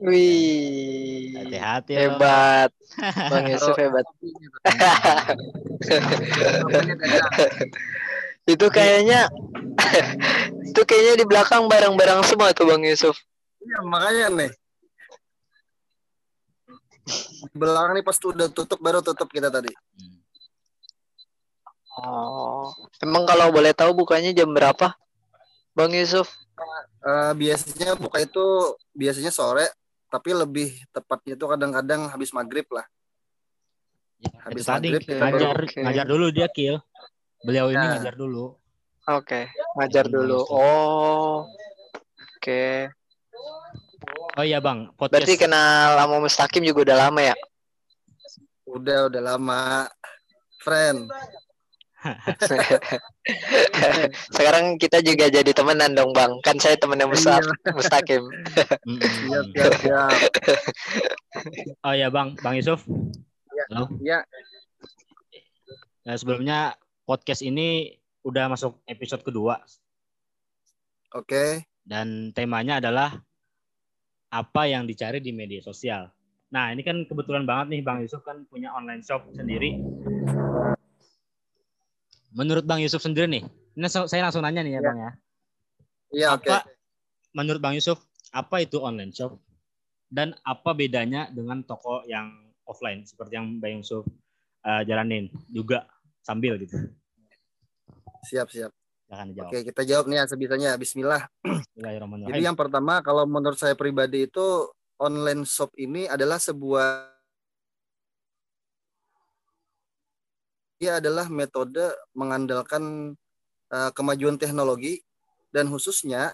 Wih, hati-hati loh. hebat. Bang Yusuf hebat. Itu kayaknya itu kayaknya di belakang barang-barang semua tuh Bang Yusuf. Iya, makanya nih. Belakang nih pas udah tutup baru tutup kita tadi. Oh, emang kalau boleh tahu bukanya jam berapa? Bang Yusuf? Eh, biasanya buka itu biasanya sore, tapi lebih tepatnya itu kadang-kadang habis maghrib lah. Ya, Habis tadi maghrib kita ngajar Oke. ngajar dulu dia kill. Beliau ini Ya. ngajar dulu. Oke, ngajar Bang dulu. Yusuf. Oh, oke. Oh iya bang, Berarti podcast kenal sama Mustaqim juga udah lama ya? Udah udah lama. Friend. Sekarang kita juga jadi temenan dong Bang. Kan saya temennya Musta Mustaqim. Mm-mm. Siap, siap, siap. Oh iya bang, bang Yusuf. Iya. Halo. Iya. Nah, sebelumnya podcast ini udah masuk episode kedua Oke. dan temanya adalah apa yang dicari di media sosial. Nah ini kan kebetulan banget nih bang Yusuf kan punya online shop sendiri. Menurut bang Yusuf sendiri nih, ini saya langsung nanya nih ya Iya. bang ya. Iya, oke. apa menurut bang Yusuf apa itu online shop dan apa bedanya dengan toko yang offline seperti yang bang Yusuf uh, jalanin juga sambil gitu. Siap, siap. Silahkan dijawab. Oke, kita jawab nih ya sebisanya. Bismillah. Bismillahirrahmanirrahim. Jadi yang pertama kalau menurut saya pribadi itu online shop ini adalah sebuah Ia adalah metode mengandalkan eh, kemajuan teknologi dan khususnya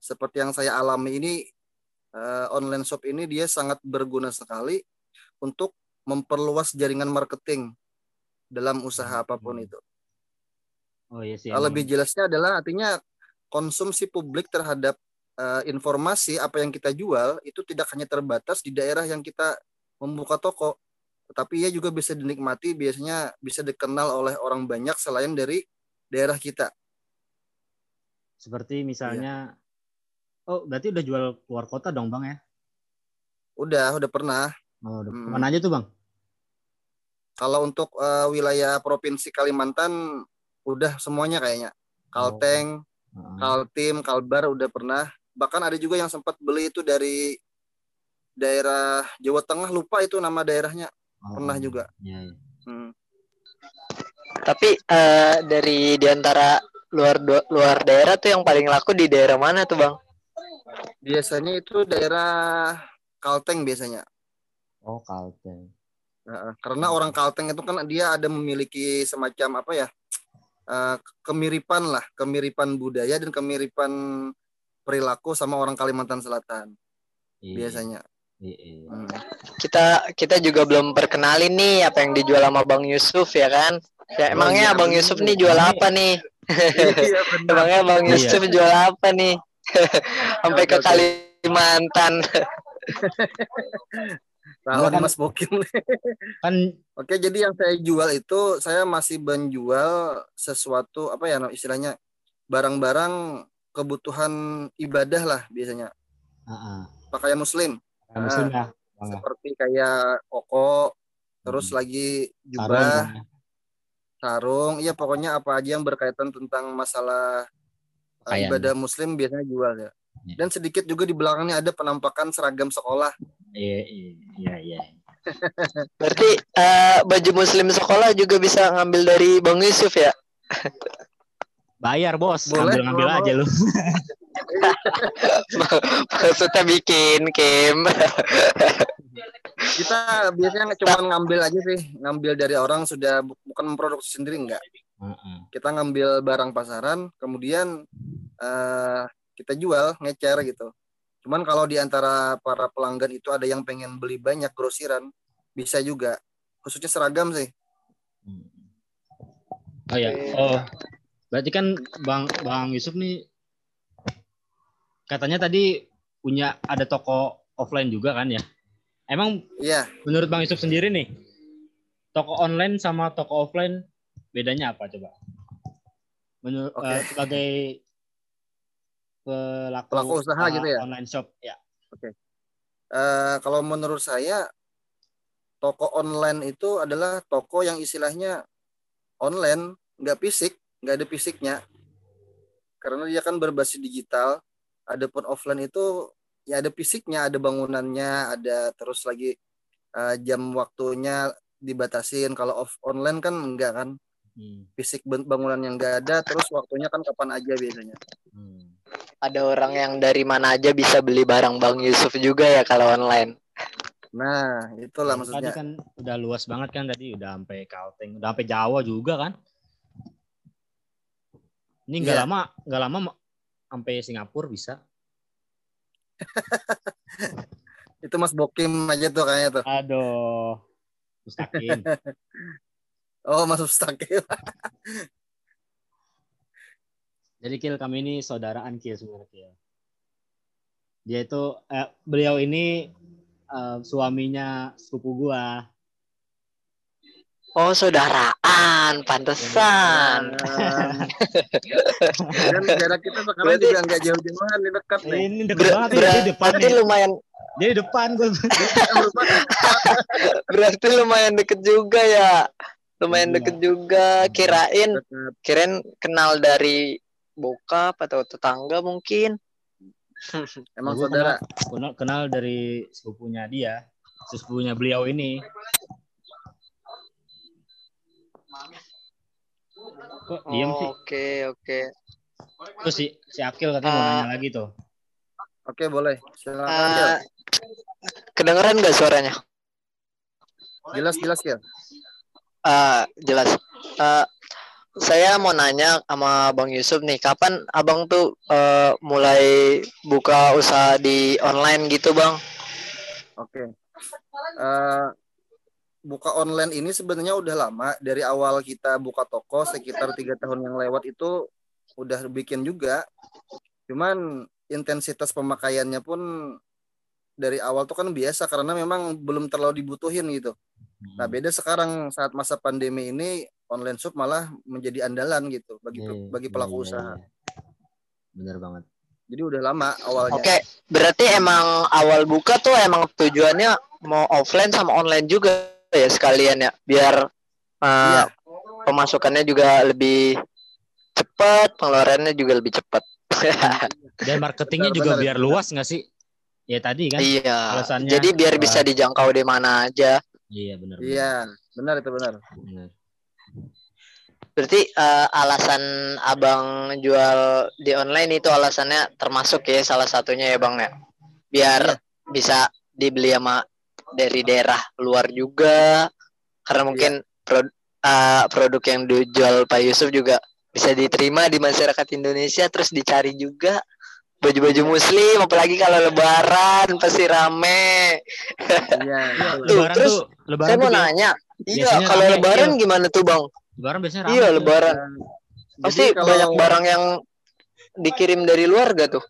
seperti yang saya alami ini eh, online shop ini dia sangat berguna sekali untuk memperluas jaringan marketing dalam usaha apa pun itu. Oh iya sih. Kalau emang. lebih jelasnya adalah artinya konsumsi publik terhadap eh, informasi apa yang kita jual itu tidak hanya terbatas di daerah yang kita membuka toko, tetapi ia juga bisa dinikmati biasanya bisa dikenal oleh orang banyak selain dari daerah kita. Seperti Iya. misalnya Oh, berarti udah jual keluar kota dong, Bang ya? Udah, udah pernah. Oh, udah. Hmm. Mana aja tuh, Bang? Kalau untuk eh, wilayah provinsi Kalimantan udah semuanya kayaknya. Kalteng, Heeh. Kaltim, Kalbar udah pernah. Bahkan ada juga yang sempat beli itu dari daerah Jawa Tengah lupa itu nama daerahnya. Oh, Pernah juga. Iya, iya. Hmm. Tapi eh, dari di antara luar luar daerah tuh yang paling laku di daerah mana tuh Bang? Biasanya itu daerah Kalteng biasanya. Oh, Kalteng. Heeh, Karena orang Kalteng itu kan dia ada memiliki semacam apa ya eh, kemiripan lah, kemiripan budaya dan kemiripan perilaku sama orang Kalimantan Selatan Iya, biasanya. Iya, iya. Hmm. Kita kita juga belum perkenalin nih apa yang dijual sama Bang Yusuf ya kan? Ya Oh, emangnya iya, Bang. Yusuf nih jual apa nih? Iya benar. Emangnya Bang Iya. Yusuf jual apa nih? Sampai ke. Kalimantan. Salah Kan- Mas Bokin. Kan Oke, jadi yang saya jual itu saya masih menjual sesuatu apa ya istilahnya barang-barang kebutuhan ibadah lah biasanya. heeh. Pakaian muslim Kayak Muslim ya, ya. seperti kayak koko, terus Hmm. lagi jubah, Bang, ya. sarung, iya pokoknya apa aja yang berkaitan tentang masalah uh, Pakaian. ibadah muslim biasanya jual ya. Iya. Dan sedikit juga di belakangnya ada penampakan seragam sekolah. Iya, iya, iya, iya. Berarti eh, baju muslim sekolah juga bisa ngambil dari Bang Yusuf ya? Bayar, Bos. Boleh, Ngambil-ngambil kalau aja lu. Maksudnya bikin Kim. Kita biasanya cuma ngambil aja sih, ngambil dari orang sudah bu- bukan memproduksi sendiri enggak. Heeh. Kita ngambil barang pasaran, kemudian eh, kita jual, ngecer gitu. Cuman kalau di antara para pelanggan itu ada yang pengen beli banyak grosiran, bisa juga. Khususnya seragam sih. Oh ya. Oh. Berarti kan Bang Bang Yusuf nih katanya tadi punya ada toko offline juga kan ya? Emang Iya, menurut Bang Yusuf sendiri nih, toko online sama toko offline bedanya apa coba? menurut Oke. eh, sebagai pelaku, Pelaku usaha eh, gitu ya? online shop ya Eh, kalau menurut saya toko online itu adalah toko yang istilahnya online, nggak fisik, nggak ada fisiknya. Karena dia kan berbasis digital. Adapun offline itu ya ada fisiknya, ada bangunannya, ada terus lagi eh, jam waktunya dibatasin. Kalau off online kan enggak kan, Hmm, fisik bangunan yang nggak ada, terus waktunya kan kapan aja biasanya. hmm. Ada orang yang dari mana aja bisa beli barang Bang Yusuf juga ya kalau online. Nah, itulah Tadi maksudnya. kan udah luas banget kan tadi udah sampai Kalteng udah sampai Jawa juga kan ini nggak Iya. lama nggak lama ma- sampai Singapura bisa Itu Mas Bokim aja tuh kayaknya tuh. aduh Mustaqim Oh, Mas Mustaqim. Jadi Kil kami ini saudaraan Kil sebenarnya Kil. Dia itu eh, beliau ini eh, suaminya sepupu gua. Oh, saudaraan, pantesan. Dan jarak kita sekarang Berarti- juga nggak jauh-jauhan, ini dekat nih. Ini deket Ber- banget ber- dia di depan berarti nih. lumayan Dia di depan gua. berarti lumayan deket juga ya. Lumayan Iya. deket juga. Kirain Dekat. kirain kenal dari bokap atau tetangga mungkin. Emang saudara. kenal, kenal dari sepupunya dia, sepupunya beliau ini. Kok diem sih? Oke, oke. Terus si, si Akil katanya mau Ah. nanya lagi tuh. Oke, boleh. Silakan. Eh, kedengeran nggak suaranya? Jelas-jelas, Gil. Eh, jelas. Eh, saya mau nanya sama Bang Yusuf nih, kapan Abang tuh eh, mulai buka usaha di online gitu, Bang? Oke. Eh, buka online ini sebenarnya udah lama. Dari awal kita buka toko sekitar tiga tahun yang lewat itu udah bikin juga. Cuman intensitas pemakaiannya pun dari awal tuh kan biasa karena memang belum terlalu dibutuhin gitu. Nah, beda sekarang saat masa pandemi ini online shop malah menjadi andalan gitu bagi Iya, bagi iya, pelaku iya, usaha. Bener banget. Jadi udah lama awalnya. Oke, berarti emang awal buka tuh emang tujuannya mau offline sama online juga ya sekalian ya, biar eh, Iya. pemasukannya juga lebih cepat, pengeluarannya juga lebih cepat. Dan marketingnya Benar, juga benar. biar luas nggak sih? Ya tadi kan? iya. alasannya, Jadi biar eh, bisa dijangkau di mana aja. Iya benar. Iya, benar itu benar. benar. Berarti eh, alasan abang jual di online itu alasannya termasuk ya salah satunya ya bang ya, biar Iya. bisa dibeli sama dari daerah luar juga, karena mungkin pro- eh, produk yang dijual Pak Yusuf juga bisa diterima di masyarakat Indonesia, terus dicari juga baju-baju muslim, apalagi kalau Lebaran pasti rame. Iya. betul. Tuh, Lebaran terus tuh, lebaran Saya mau nanya, iya kalau rame, Lebaran iya. gimana tuh bang? Lebaran biasanya rame. Iya tuh. Lebaran. Jadi Pasti kalau- banyak barang yang dikirim dari luar gak tuh?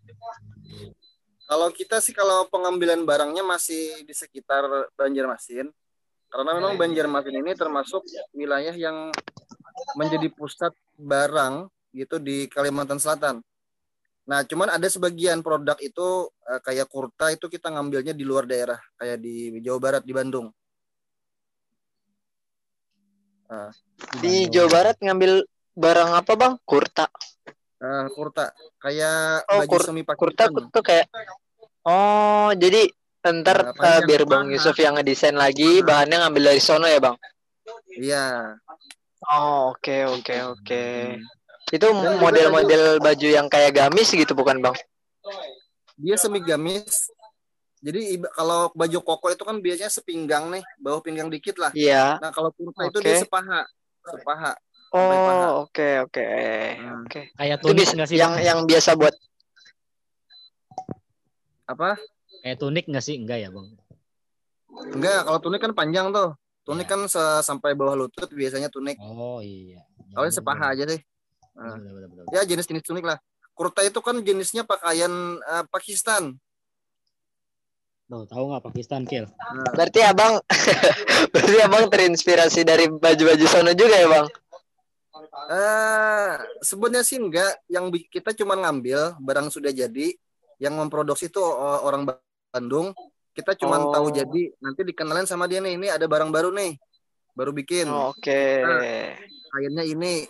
Kalau kita sih kalau pengambilan barangnya masih di sekitar Banjarmasin. Karena memang Banjarmasin ini termasuk wilayah yang menjadi pusat barang gitu di Kalimantan Selatan. Nah, cuman ada sebagian produk itu eh, kayak kurta itu kita ngambilnya di luar daerah, kayak di Jawa Barat di Bandung. Nah, Di Jawa Barat ngambil barang apa bang? Kurta. Eh, kurta kayak Oh, baju kur- semi Kurta Pakistan. tuh kayak. Oh jadi ntar Nah, eh, panjang biar bang. Yusuf yang ngedesain lagi bahannya ngambil dari sono ya bang? Iya. Oh oke oke oke. Itu Dan juga model-model baju yang kayak gamis gitu bukan bang? dia semi gamis. Jadi kalau baju koko itu kan biasanya sepinggang nih, bawah pinggang dikit lah. Iya. Nah kalau kurta itu Oke. dia sepaha, sepaha. Oh oke oke Hmm. oke. Kayak tunik nggak sih? yang Bang? yang biasa buat Apa? Kayak tunik nggak sih? Enggak ya bang? Enggak, kalau tunik kan panjang tuh. Tunik Iya. kan sampai bawah lutut biasanya tunik. Oh iya. Kalau ini sepaha aja sih. Nah, Bener, bener, bener. ya jenis-jenis tunik lah. Kurta itu kan jenisnya pakaian eh, Pakistan. Tuh, tahu nggak Pakistan Kil? Nah, Berarti abang, berarti abang terinspirasi dari baju-baju sono juga ya bang? Eh, sebenarnya sih enggak. Yang kita cuma ngambil barang sudah jadi, yang memproduksi itu o- orang Bandung. Kita cuma Oh. tahu jadi, nanti dikenalin sama dia nih, ini ada barang baru nih, baru bikin. Oh, Oke. Kainnya ini,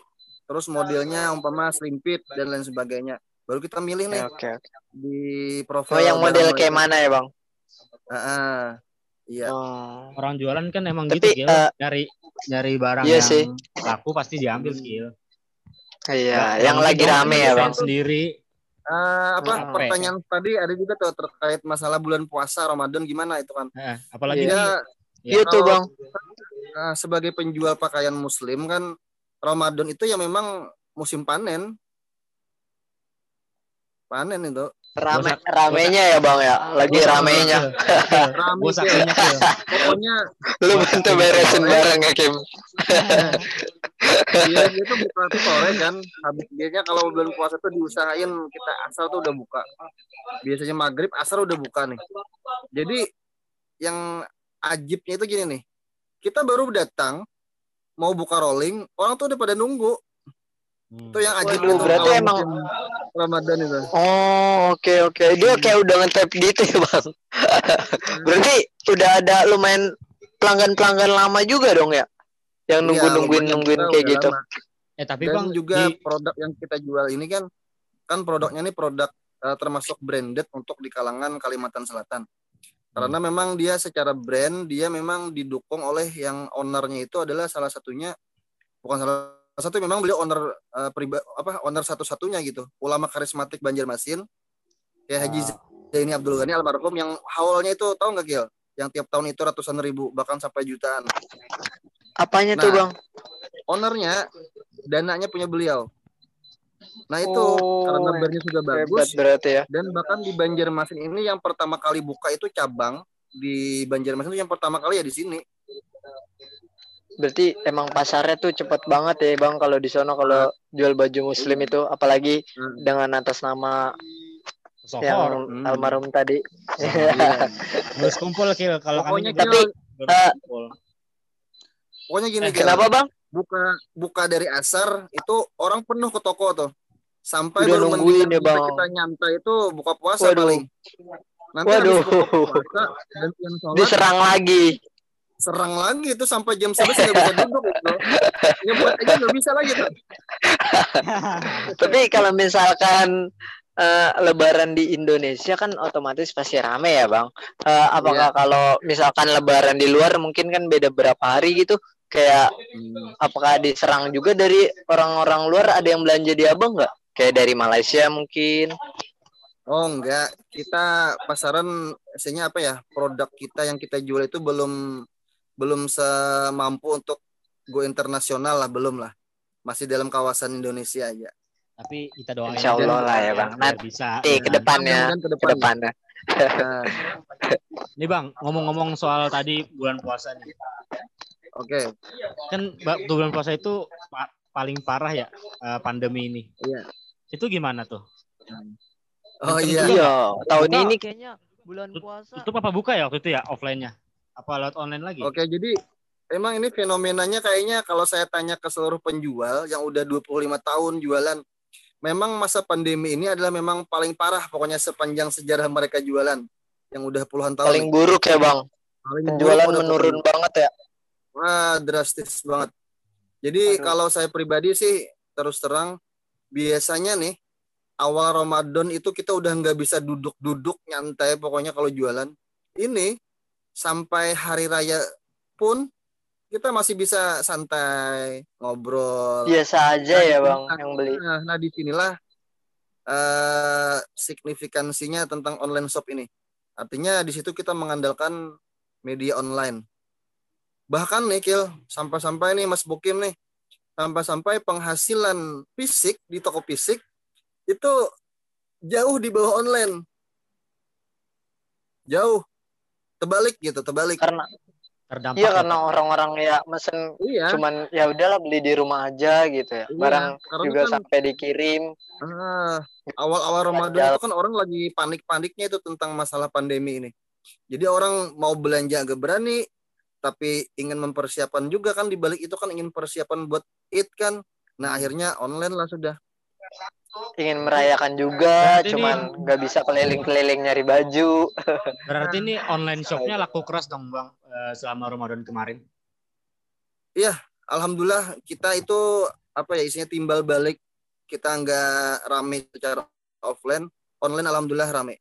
terus modelnya umpama slim fit dan lain sebagainya. Baru kita milih nih Oke. oke. di Oh, profil. yang barang model kayak mana ya, Bang? Ah, ah. Iya. Oh. Orang jualan kan emang Tapi, gitu, Gil. eh, Nyari nyari barang iya yang sih. laku pasti diambil, Gil. Iya, yang mungkin lagi rame ya, desain Bang. Sendiri. Eh, apa Hmm. pertanyaan tadi ada juga tuh terkait masalah bulan puasa Ramadan gimana itu kan? Eh, apalagi Ya, Iya tuh, kalau- Bang. Nah, sebagai penjual pakaian muslim kan Ramadan itu ya memang musim panen. Panen itu. Rame Bosak- ramenya ya, Bang ya. Lagi ramenya. Rame sakunya, Gil. Pokoknya Lu bantu beresin barang ya, Kim. dia itu buka tuh sore kan. Habis biasanya kalau bulan puasa tuh diusahain kita asal tuh udah buka. Biasanya maghrib asar udah buka nih. Jadi yang ajibnya itu gini nih. Kita baru datang mau buka rolling, orang tuh udah pada nunggu. Hmm. Itu yang ajib Waduh, itu berarti emang- Ramadan itu. Oh, oke oke. Dia kayak udah ngetap gitu ya, Bang. Berarti udah ada lumayan pelanggan-pelanggan lama juga dong ya? Yang Iya, nunggu-nungguin lumayan nungguin kayak gitu. lama. Eh tapi Dan Bang, juga di- produk yang kita jual ini kan kan produknya ini produk eh, termasuk branded untuk di kalangan Kalimantan Selatan. Karena memang dia secara brand dia memang didukung oleh yang ownernya itu adalah salah satunya bukan salah satu memang beliau owner eh, priba, apa owner satu-satunya gitu. Ulama karismatik Banjarmasin kayak Haji Ah. Zaini Abdul Ghani almarhum yang haulnya itu tahu nggak Gil? Yang tiap tahun itu ratusan ribu bahkan sampai jutaan. Apanya tuh, Nah, Bang? Ownernya dananya punya beliau. Nah itu Oh, karena brandnya sudah bagus berarti ya. dan bahkan di Banjarmasin ini yang pertama kali buka itu cabang di Banjarmasin itu yang pertama kali ya di sini. Berarti emang pasarnya tuh cepet banget ya, Bang, kalau di sono kalau jual baju muslim itu apalagi Hmm. dengan atas nama Sohor. yang Hmm. almarhum tadi. Iya. Harus kumpul, Gil. Kalau Pokoknya kami Tapi, kumpul. Pokoknya gini Eh, Gil, Kenapa, Bang? buka buka dari asar itu orang penuh ke toko tuh. Sampai Udah baru nungguin ya, Bang. kita nyantai itu buka puasa Waduh. paling. Nanti Waduh. puasa dan yang sholat Diserang lagi. Serang lagi itu sampai jam 11 nggak bisa duduk itu. Nyebuat aja nggak bisa lagi tuh. Tapi kalau misalkan eh, Lebaran di Indonesia kan otomatis pasti rame ya bang. Eh, apakah kalau misalkan Lebaran di luar mungkin kan beda berapa hari gitu? Kayak apakah diserang juga dari orang-orang luar ada yang belanja di abang nggak? Kayak dari Malaysia mungkin? Oh enggak, kita pasaran isinya apa ya? Produk kita yang kita jual itu belum belum semampu untuk go internasional lah, belum lah. Masih dalam kawasan Indonesia aja. Tapi kita doain Insya Allah lah ya, Bang. Nanti bisa. Nanti ya ke kan? depannya, ke ke depan. depannya. Nah, Nih Bang, ngomong-ngomong soal tadi bulan puasa nih. Oke, Kan waktu bulan puasa itu pa- paling parah ya eh, pandemi ini. Iya. Itu gimana tuh? Oh Kenceng iya. juga Iya, tahun ini kayaknya bulan puasa. Tutup apa buka ya waktu itu ya offline-nya? Apa lewat online lagi? Oke, jadi emang ini fenomenanya kayaknya kalau saya tanya ke seluruh penjual yang udah 25 tahun jualan, memang masa pandemi ini adalah memang paling parah pokoknya sepanjang sejarah mereka jualan yang udah puluhan tahun. Paling buruk ya bang. Paling udah menurun banget ya. Wah, drastis banget. Jadi Aduh. kalau saya pribadi sih terus terang biasanya nih awal Ramadan itu kita udah nggak bisa duduk-duduk nyantai pokoknya kalau jualan. Ini sampai hari raya pun kita masih bisa santai ngobrol. Biasa aja ya bang yang beli. Nah, nah di sinilah eh signifikansinya tentang online shop ini. Artinya di situ kita mengandalkan media online. Bahkan nih Kil, sampai-sampai nih Mas Bukim nih, sampai-sampai penghasilan fisik di toko fisik itu jauh di bawah online. Jauh. Terbalik gitu, terbalik. Karena Terdampak iya ya, karena orang-orang ya mesen Iya. cuman ya udahlah beli di rumah aja gitu ya. Iya, Barang karena juga kan- sampai dikirim. Ah, awal-awal Ramadan Jalan. itu kan orang lagi panik-paniknya itu tentang masalah pandemi ini. Jadi orang mau belanja agak berani, tapi ingin mempersiapkan juga kan di balik itu kan ingin persiapan buat Id kan. Nah akhirnya online lah sudah. Ingin merayakan juga Berarti cuman nggak bisa keliling-keliling nyari baju Berarti ini online shopnya laku keras dong bang eh, selama Ramadan kemarin. Alhamdulillah kita itu apa ya isinya timbal balik kita nggak rame secara offline, online alhamdulillah rame.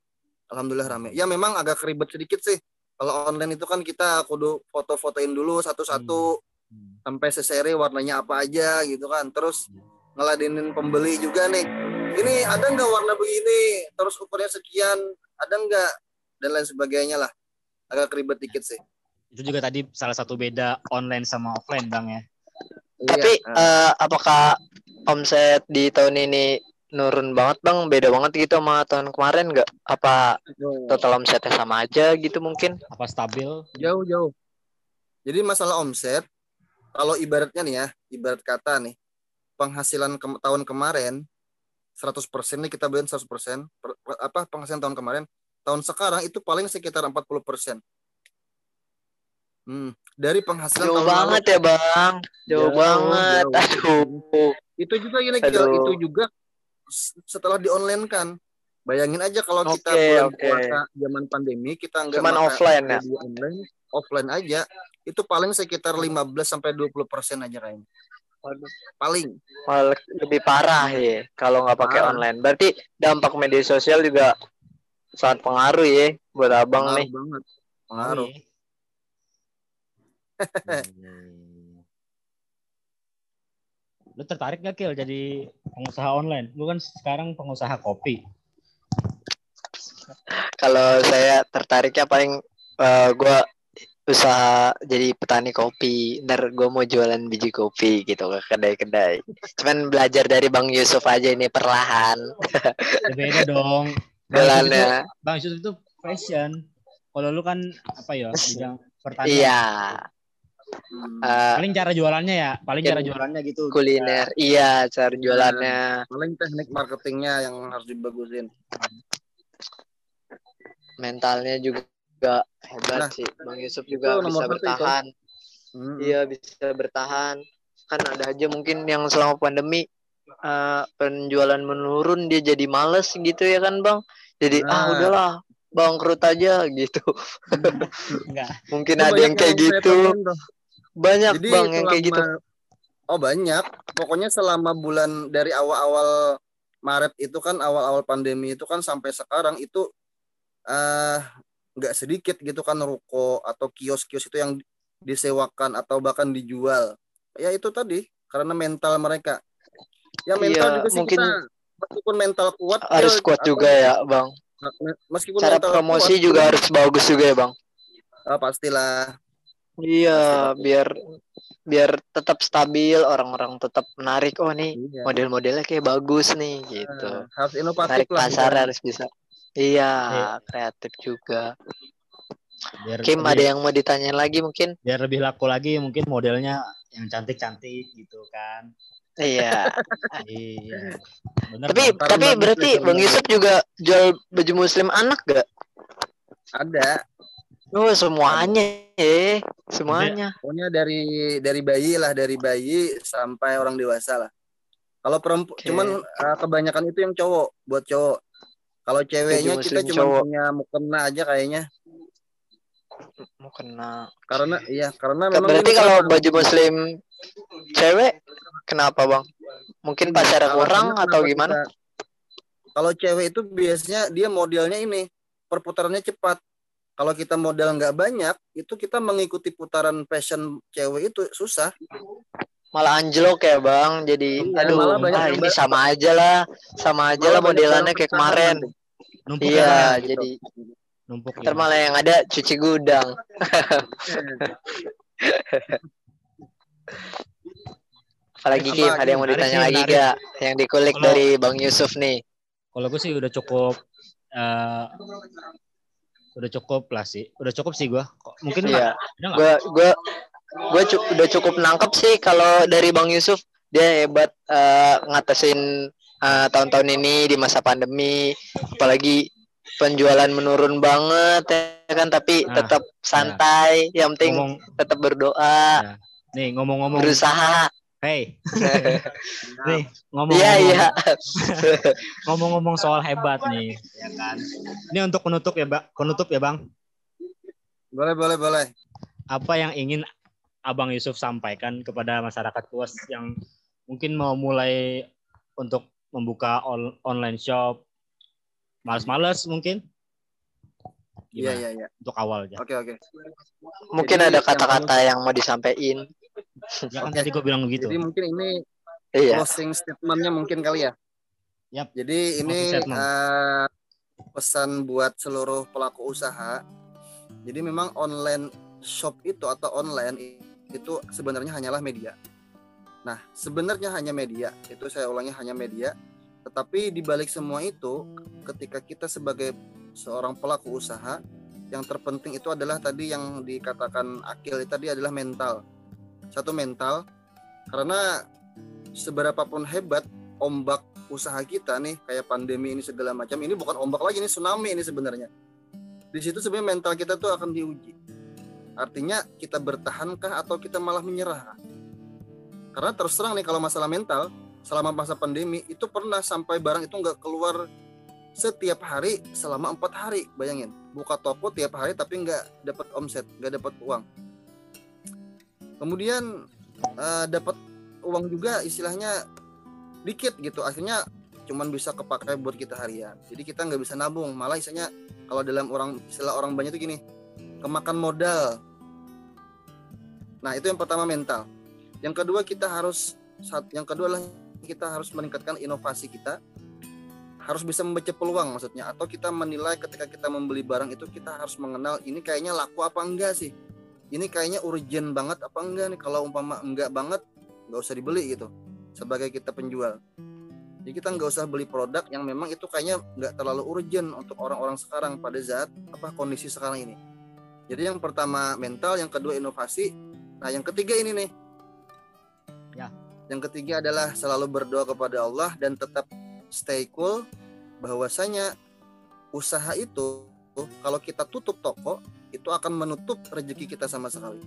Alhamdulillah rame. Ya memang agak ribet sedikit sih. Kalau online itu kan kita kudu foto-fotoin dulu satu-satu Hmm. sampai seseri warnanya apa aja gitu kan. Terus ngeladenin pembeli juga nih. Ini ada nggak warna begini? Terus ukurannya sekian, ada nggak? Dan lain sebagainya lah. Agak ribet dikit sih. Itu juga tadi salah satu beda online sama offline bang ya. tapi Iya. eh, apakah omset di tahun ini nurun banget bang beda banget gitu sama tahun kemarin nggak apa total omsetnya sama aja gitu mungkin Apa stabil? jauh jauh jadi masalah omset kalau ibaratnya nih ya ibarat kata nih penghasilan ke- tahun kemarin 100% nih kita beliin 100% per- apa penghasilan tahun kemarin tahun sekarang itu paling sekitar 40% hmm, dari penghasilan jauh tahun lalu banget ya bang jauh, Jauh, banget jauh. aduh itu juga ini Aduh. itu juga setelah di online kan bayangin aja kalau kita Oke, bulan oke. puasa zaman pandemi kita nggak Cuman offline ya? online offline aja itu paling sekitar 15 sampai 20 persen aja kayaknya paling malah lebih parah ya kalau nggak pakai Parah. online berarti dampak media sosial juga sangat pengaruh ya buat abang pengaruh nih banget pengaruh iya. Lu tertarik gak Kil jadi pengusaha online? Lu kan sekarang pengusaha kopi. kalau saya tertariknya paling eh, gua usaha jadi petani kopi. Ntar gue mau jualan biji kopi gitu ke kedai-kedai. Cuman belajar dari bang Yusuf aja ini perlahan. Ya beda dong. Bang Yusuf, itu, jalannya Bang Yusuf itu fashion. Kalau lu kan apa ya bidang pertanian. iya. Hmm, Paling cara jualannya ya, paling cara jualannya gitu. kuliner. Iya cara jualannya. Paling teknik marketingnya yang harus dibagusin. Mentalnya juga hebat Nah, sih bang Yusuf juga bisa bertahan Hmm, Iya bisa bertahan. Kan ada aja mungkin yang selama pandemi eh, penjualan menurun dia jadi males gitu ya kan bang. Jadi ah Nah. udahlah bangkrut aja gitu. Enggak. Mungkin itu ada yang kayak gitu. Banyak Jadi bang yang kayak gitu. Oh banyak. Pokoknya selama bulan dari awal-awal Maret itu kan awal-awal pandemi itu kan sampai sekarang itu eh nggak sedikit gitu kan ruko atau kios-kios itu yang disewakan atau bahkan dijual. Ya itu tadi karena mental mereka. Ya mental Iya, juga sih mungkin kita meskipun mental kuat Harus ya, kuat juga ya bang. Meskipun Cara mental promosi kuat, juga harus bagus juga ya bang. ah, pastilah. Iya biar biar tetap stabil orang-orang tetap menarik. Oh nih Iya. model-modelnya kayak bagus nih gitu. Nah, harus inovatif lah. pasar kita. harus bisa. Iya, Iya. kreatif juga. Biar Kim lebih, ada yang mau ditanyain lagi mungkin? biar lebih laku lagi mungkin modelnya yang cantik-cantik gitu kan. Iya. iya. Bener tapi. Taruh tapi berarti nih, Bang Yusuf juga jual baju muslim anak gak? Ada. Oh semuanya eh semuanya. Pokoknya dari dari bayi lah, dari bayi sampai orang dewasa lah. Kalau perempuan, Oke. cuman uh, kebanyakan itu yang cowok, buat cowok. Kalau ceweknya kita cuma cowok. punya mukena aja kayaknya. Mau kena. Karena iya, karena Ke- memang Berarti kalau baju muslim cewek kenapa bang? Mungkin alasannya kurang atau gimana? kita- Kalau cewek itu biasanya dia modelnya ini perputarannya cepat. Kalau kita modal nggak banyak, itu kita mengikuti putaran fashion cewek itu susah. Malah anjlok ya bang. Jadi Iya, aduh malah banyak ah, ini sama aja lah, sama aja Malah lah modelannya kayak kemarin. Numpuk Iya, ya, ya? gitu. jadi numpuk. ntar ya. malah yang ada cuci gudang. Apalagi Apa Kim, ada yang mau ditanya lagi gak? Yang dikulik Kalau- dari Bang Yusuf nih. Kalau gue sih udah cukup eh, udah cukup lah sih. Udah cukup sih gue. Mungkin Iya. Gue gue gue cu- udah cukup nangkep sih kalau dari Bang Yusuf dia hebat eh, ngatasin eh, tahun-tahun ini di masa pandemi, apalagi penjualan menurun banget ya kan, tapi Nah, tetap santai. Yang penting ngomong tetap berdoa, nih ngomong-ngomong berusaha. Hey, nih ngomong Iya iya. ngomong-ngomong soal hebat nih, ya kan? Ini untuk penutup ya, Bang. Penutup ya, Bang. Boleh, boleh, boleh. Apa yang ingin Abang Yusuf sampaikan kepada masyarakat luas yang mungkin mau mulai untuk membuka on- online shop, males-males mungkin? Iya, iya, iya. Untuk awal aja. Oke, oke. Mungkin Jadi ada yang kata-kata yang mau disampaikan. Ya kan Oke. tadi gue bilang begitu. Jadi mungkin ini Iya. closing statement-nya mungkin kali ya. Yap. Jadi ini eh, pesan buat seluruh pelaku usaha. Jadi memang online shop itu atau online itu sebenarnya hanyalah media. Nah, sebenarnya hanya media. Itu saya ulangi hanya media. Tetapi di balik semua itu, ketika kita sebagai seorang pelaku usaha, yang terpenting itu adalah tadi yang dikatakan Akil tadi adalah mental. Satu mental, karena seberapapun hebat ombak usaha kita nih kayak pandemi ini segala macam ini bukan ombak lagi ini tsunami ini sebenarnya di situ sebenarnya mental kita tuh akan diuji artinya kita bertahankah atau kita malah menyerah? Karena terus terang nih kalau masalah mental selama masa pandemi itu pernah sampai barang itu nggak keluar setiap hari selama empat hari bayangin. Buka toko tiap hari tapi nggak dapat omset nggak dapat uang. Kemudian eh, dapat uang juga istilahnya dikit gitu akhirnya cuman bisa kepakai buat kita harian. Jadi kita nggak bisa nabung malah istilahnya kalau dalam orang istilah orang banyak itu gini kemakan modal. Nah itu yang pertama mental. Yang kedua kita harus yang kedua adalah kita harus meningkatkan inovasi kita. Harus bisa membaca peluang maksudnya. Atau kita menilai ketika kita membeli barang itu kita harus mengenal ini kayaknya laku apa enggak sih? Ini kayaknya urgent banget apa enggak nih? Kalau umpama enggak banget nggak usah dibeli gitu. Sebagai kita penjual. Jadi kita nggak usah beli produk yang memang itu kayaknya nggak terlalu urgent untuk orang-orang sekarang pada saat apa kondisi sekarang ini jadi yang pertama mental yang kedua inovasi. Nah yang ketiga ini nih. Ya. yang ketiga adalah selalu berdoa kepada Allah dan tetap stay cool. Bahwasanya usaha itu kalau kita tutup toko itu akan menutup rezeki kita sama sekali.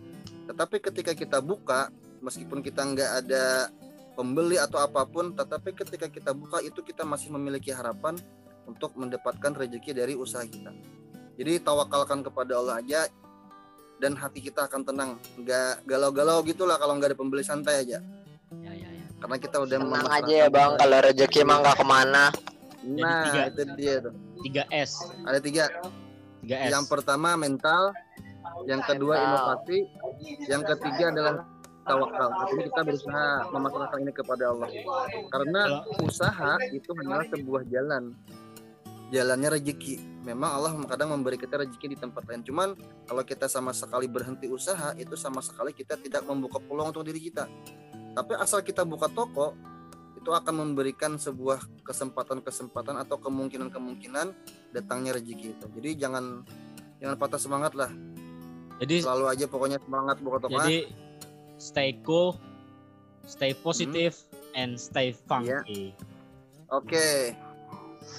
Tetapi ketika kita buka meskipun kita nggak ada pembeli atau apa pun tetapi ketika kita buka itu kita masih memiliki harapan untuk mendapatkan rezeki dari usaha kita jadi tawakalkan kepada Allah aja dan hati kita akan tenang nggak galau-galau gitulah kalau nggak ada pembeli santai aja Ya, ya, ya. karena kita udah Tenang aja ya bang, kita. kalau rezeki emang nggak ke mana. nah tiga. itu dia tuh 3S. ada tiga 3S. yang pertama mental yang kedua Mental. inovasi yang ketiga adalah tawakal artinya kita berusaha memasrahkan ini kepada Allah karena usaha itu hanyalah sebuah jalan jalannya rezeki. Memang Allah kadang memberi kita rezeki di tempat lain. Cuman kalau kita sama sekali berhenti usaha itu sama sekali kita tidak membuka peluang untuk diri kita. Tapi asal kita buka toko itu akan memberikan sebuah kesempatan-kesempatan atau kemungkinan-kemungkinan datangnya rezeki itu. Jadi jangan jangan patah semangat lah. Jadi selalu aja pokoknya semangat buka toko ah. jadi stay cool, stay positive, and stay funky. oke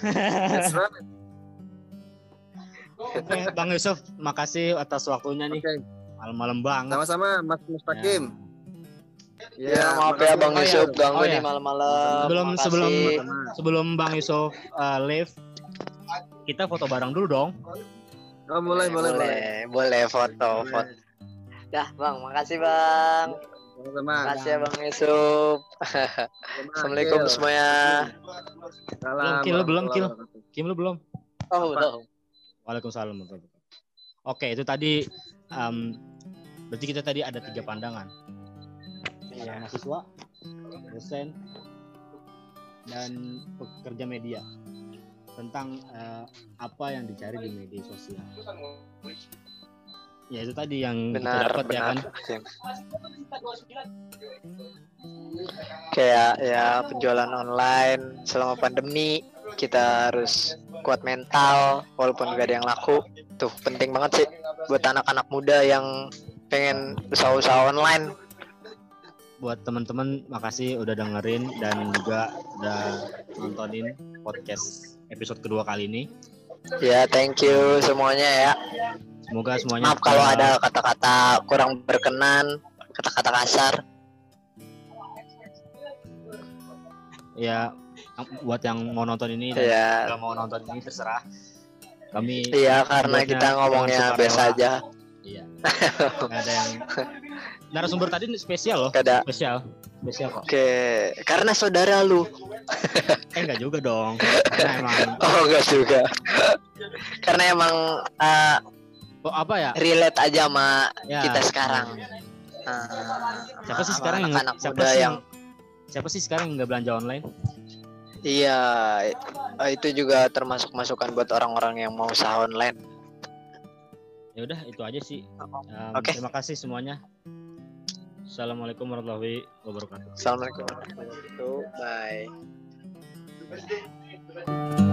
That's right. Oke, Bang Yusuf, makasih atas waktunya nih. Oke, Malam-malam banget. sama-sama Mas Mustaqim. Ya, maaf ya makasih Bang banyak. Yusuf ganggu Oh, ya. nih malam-malam. Sebelum Makasih. sebelum sebelum Bang Yusuf uh, live, kita foto bareng dulu dong. Oh, boleh, boleh, boleh. boleh, boleh foto, foto. Dah, Bang, makasih Bang. Makasih ya Bang Yusuf. Assalamualaikum semuanya. Salam. Belum, Kil, belum, wabarakatuh. Kim lu belum? Oh, belum. Waalaikumsalam. Oke, itu tadi um, berarti kita tadi ada tiga pandangan. Iya. mahasiswa, dosen, dan pekerja media tentang uh, apa yang dicari di media sosial. Ya itu tadi yang Benar, dapat ya kan. Kayak ya penjualan online selama pandemi kita harus kuat mental walaupun gak ada yang laku. Tuh penting banget sih buat anak-anak muda yang pengen usaha-usaha online. Buat teman-teman makasih udah dengerin dan juga udah nontonin podcast episode kedua kali ini. Ya, thank you semuanya ya. Semoga semuanya Maaf kalau ada kata-kata kurang berkenan, kata-kata kasar. ya buat yang mau nonton ini dan Iya. nggak mau nonton ini terserah. Kami Iya, karena kita ngomongnya biasa aja. Iya. Nggak ada yang narasumber tadi spesial loh, spesial, spesial kok. Oke, karena saudara lu. Eh enggak juga dong. Karena emang Oh, enggak juga. karena emang uh, oh, apa ya? relate aja sama Ya. kita sekarang. Uh, Siapa sih sekarang yang anak-anak siapa muda sih yang siapa sih sekarang yang nggak belanja online? Iya, eh, itu juga termasuk masukan buat orang-orang yang mau usaha online. Ya udah itu aja sih. Um, Oke. Terima kasih semuanya. Assalamualaikum warahmatullahi wabarakatuh. Assalamualaikum warahmatullahi wabarakatuh. Bye.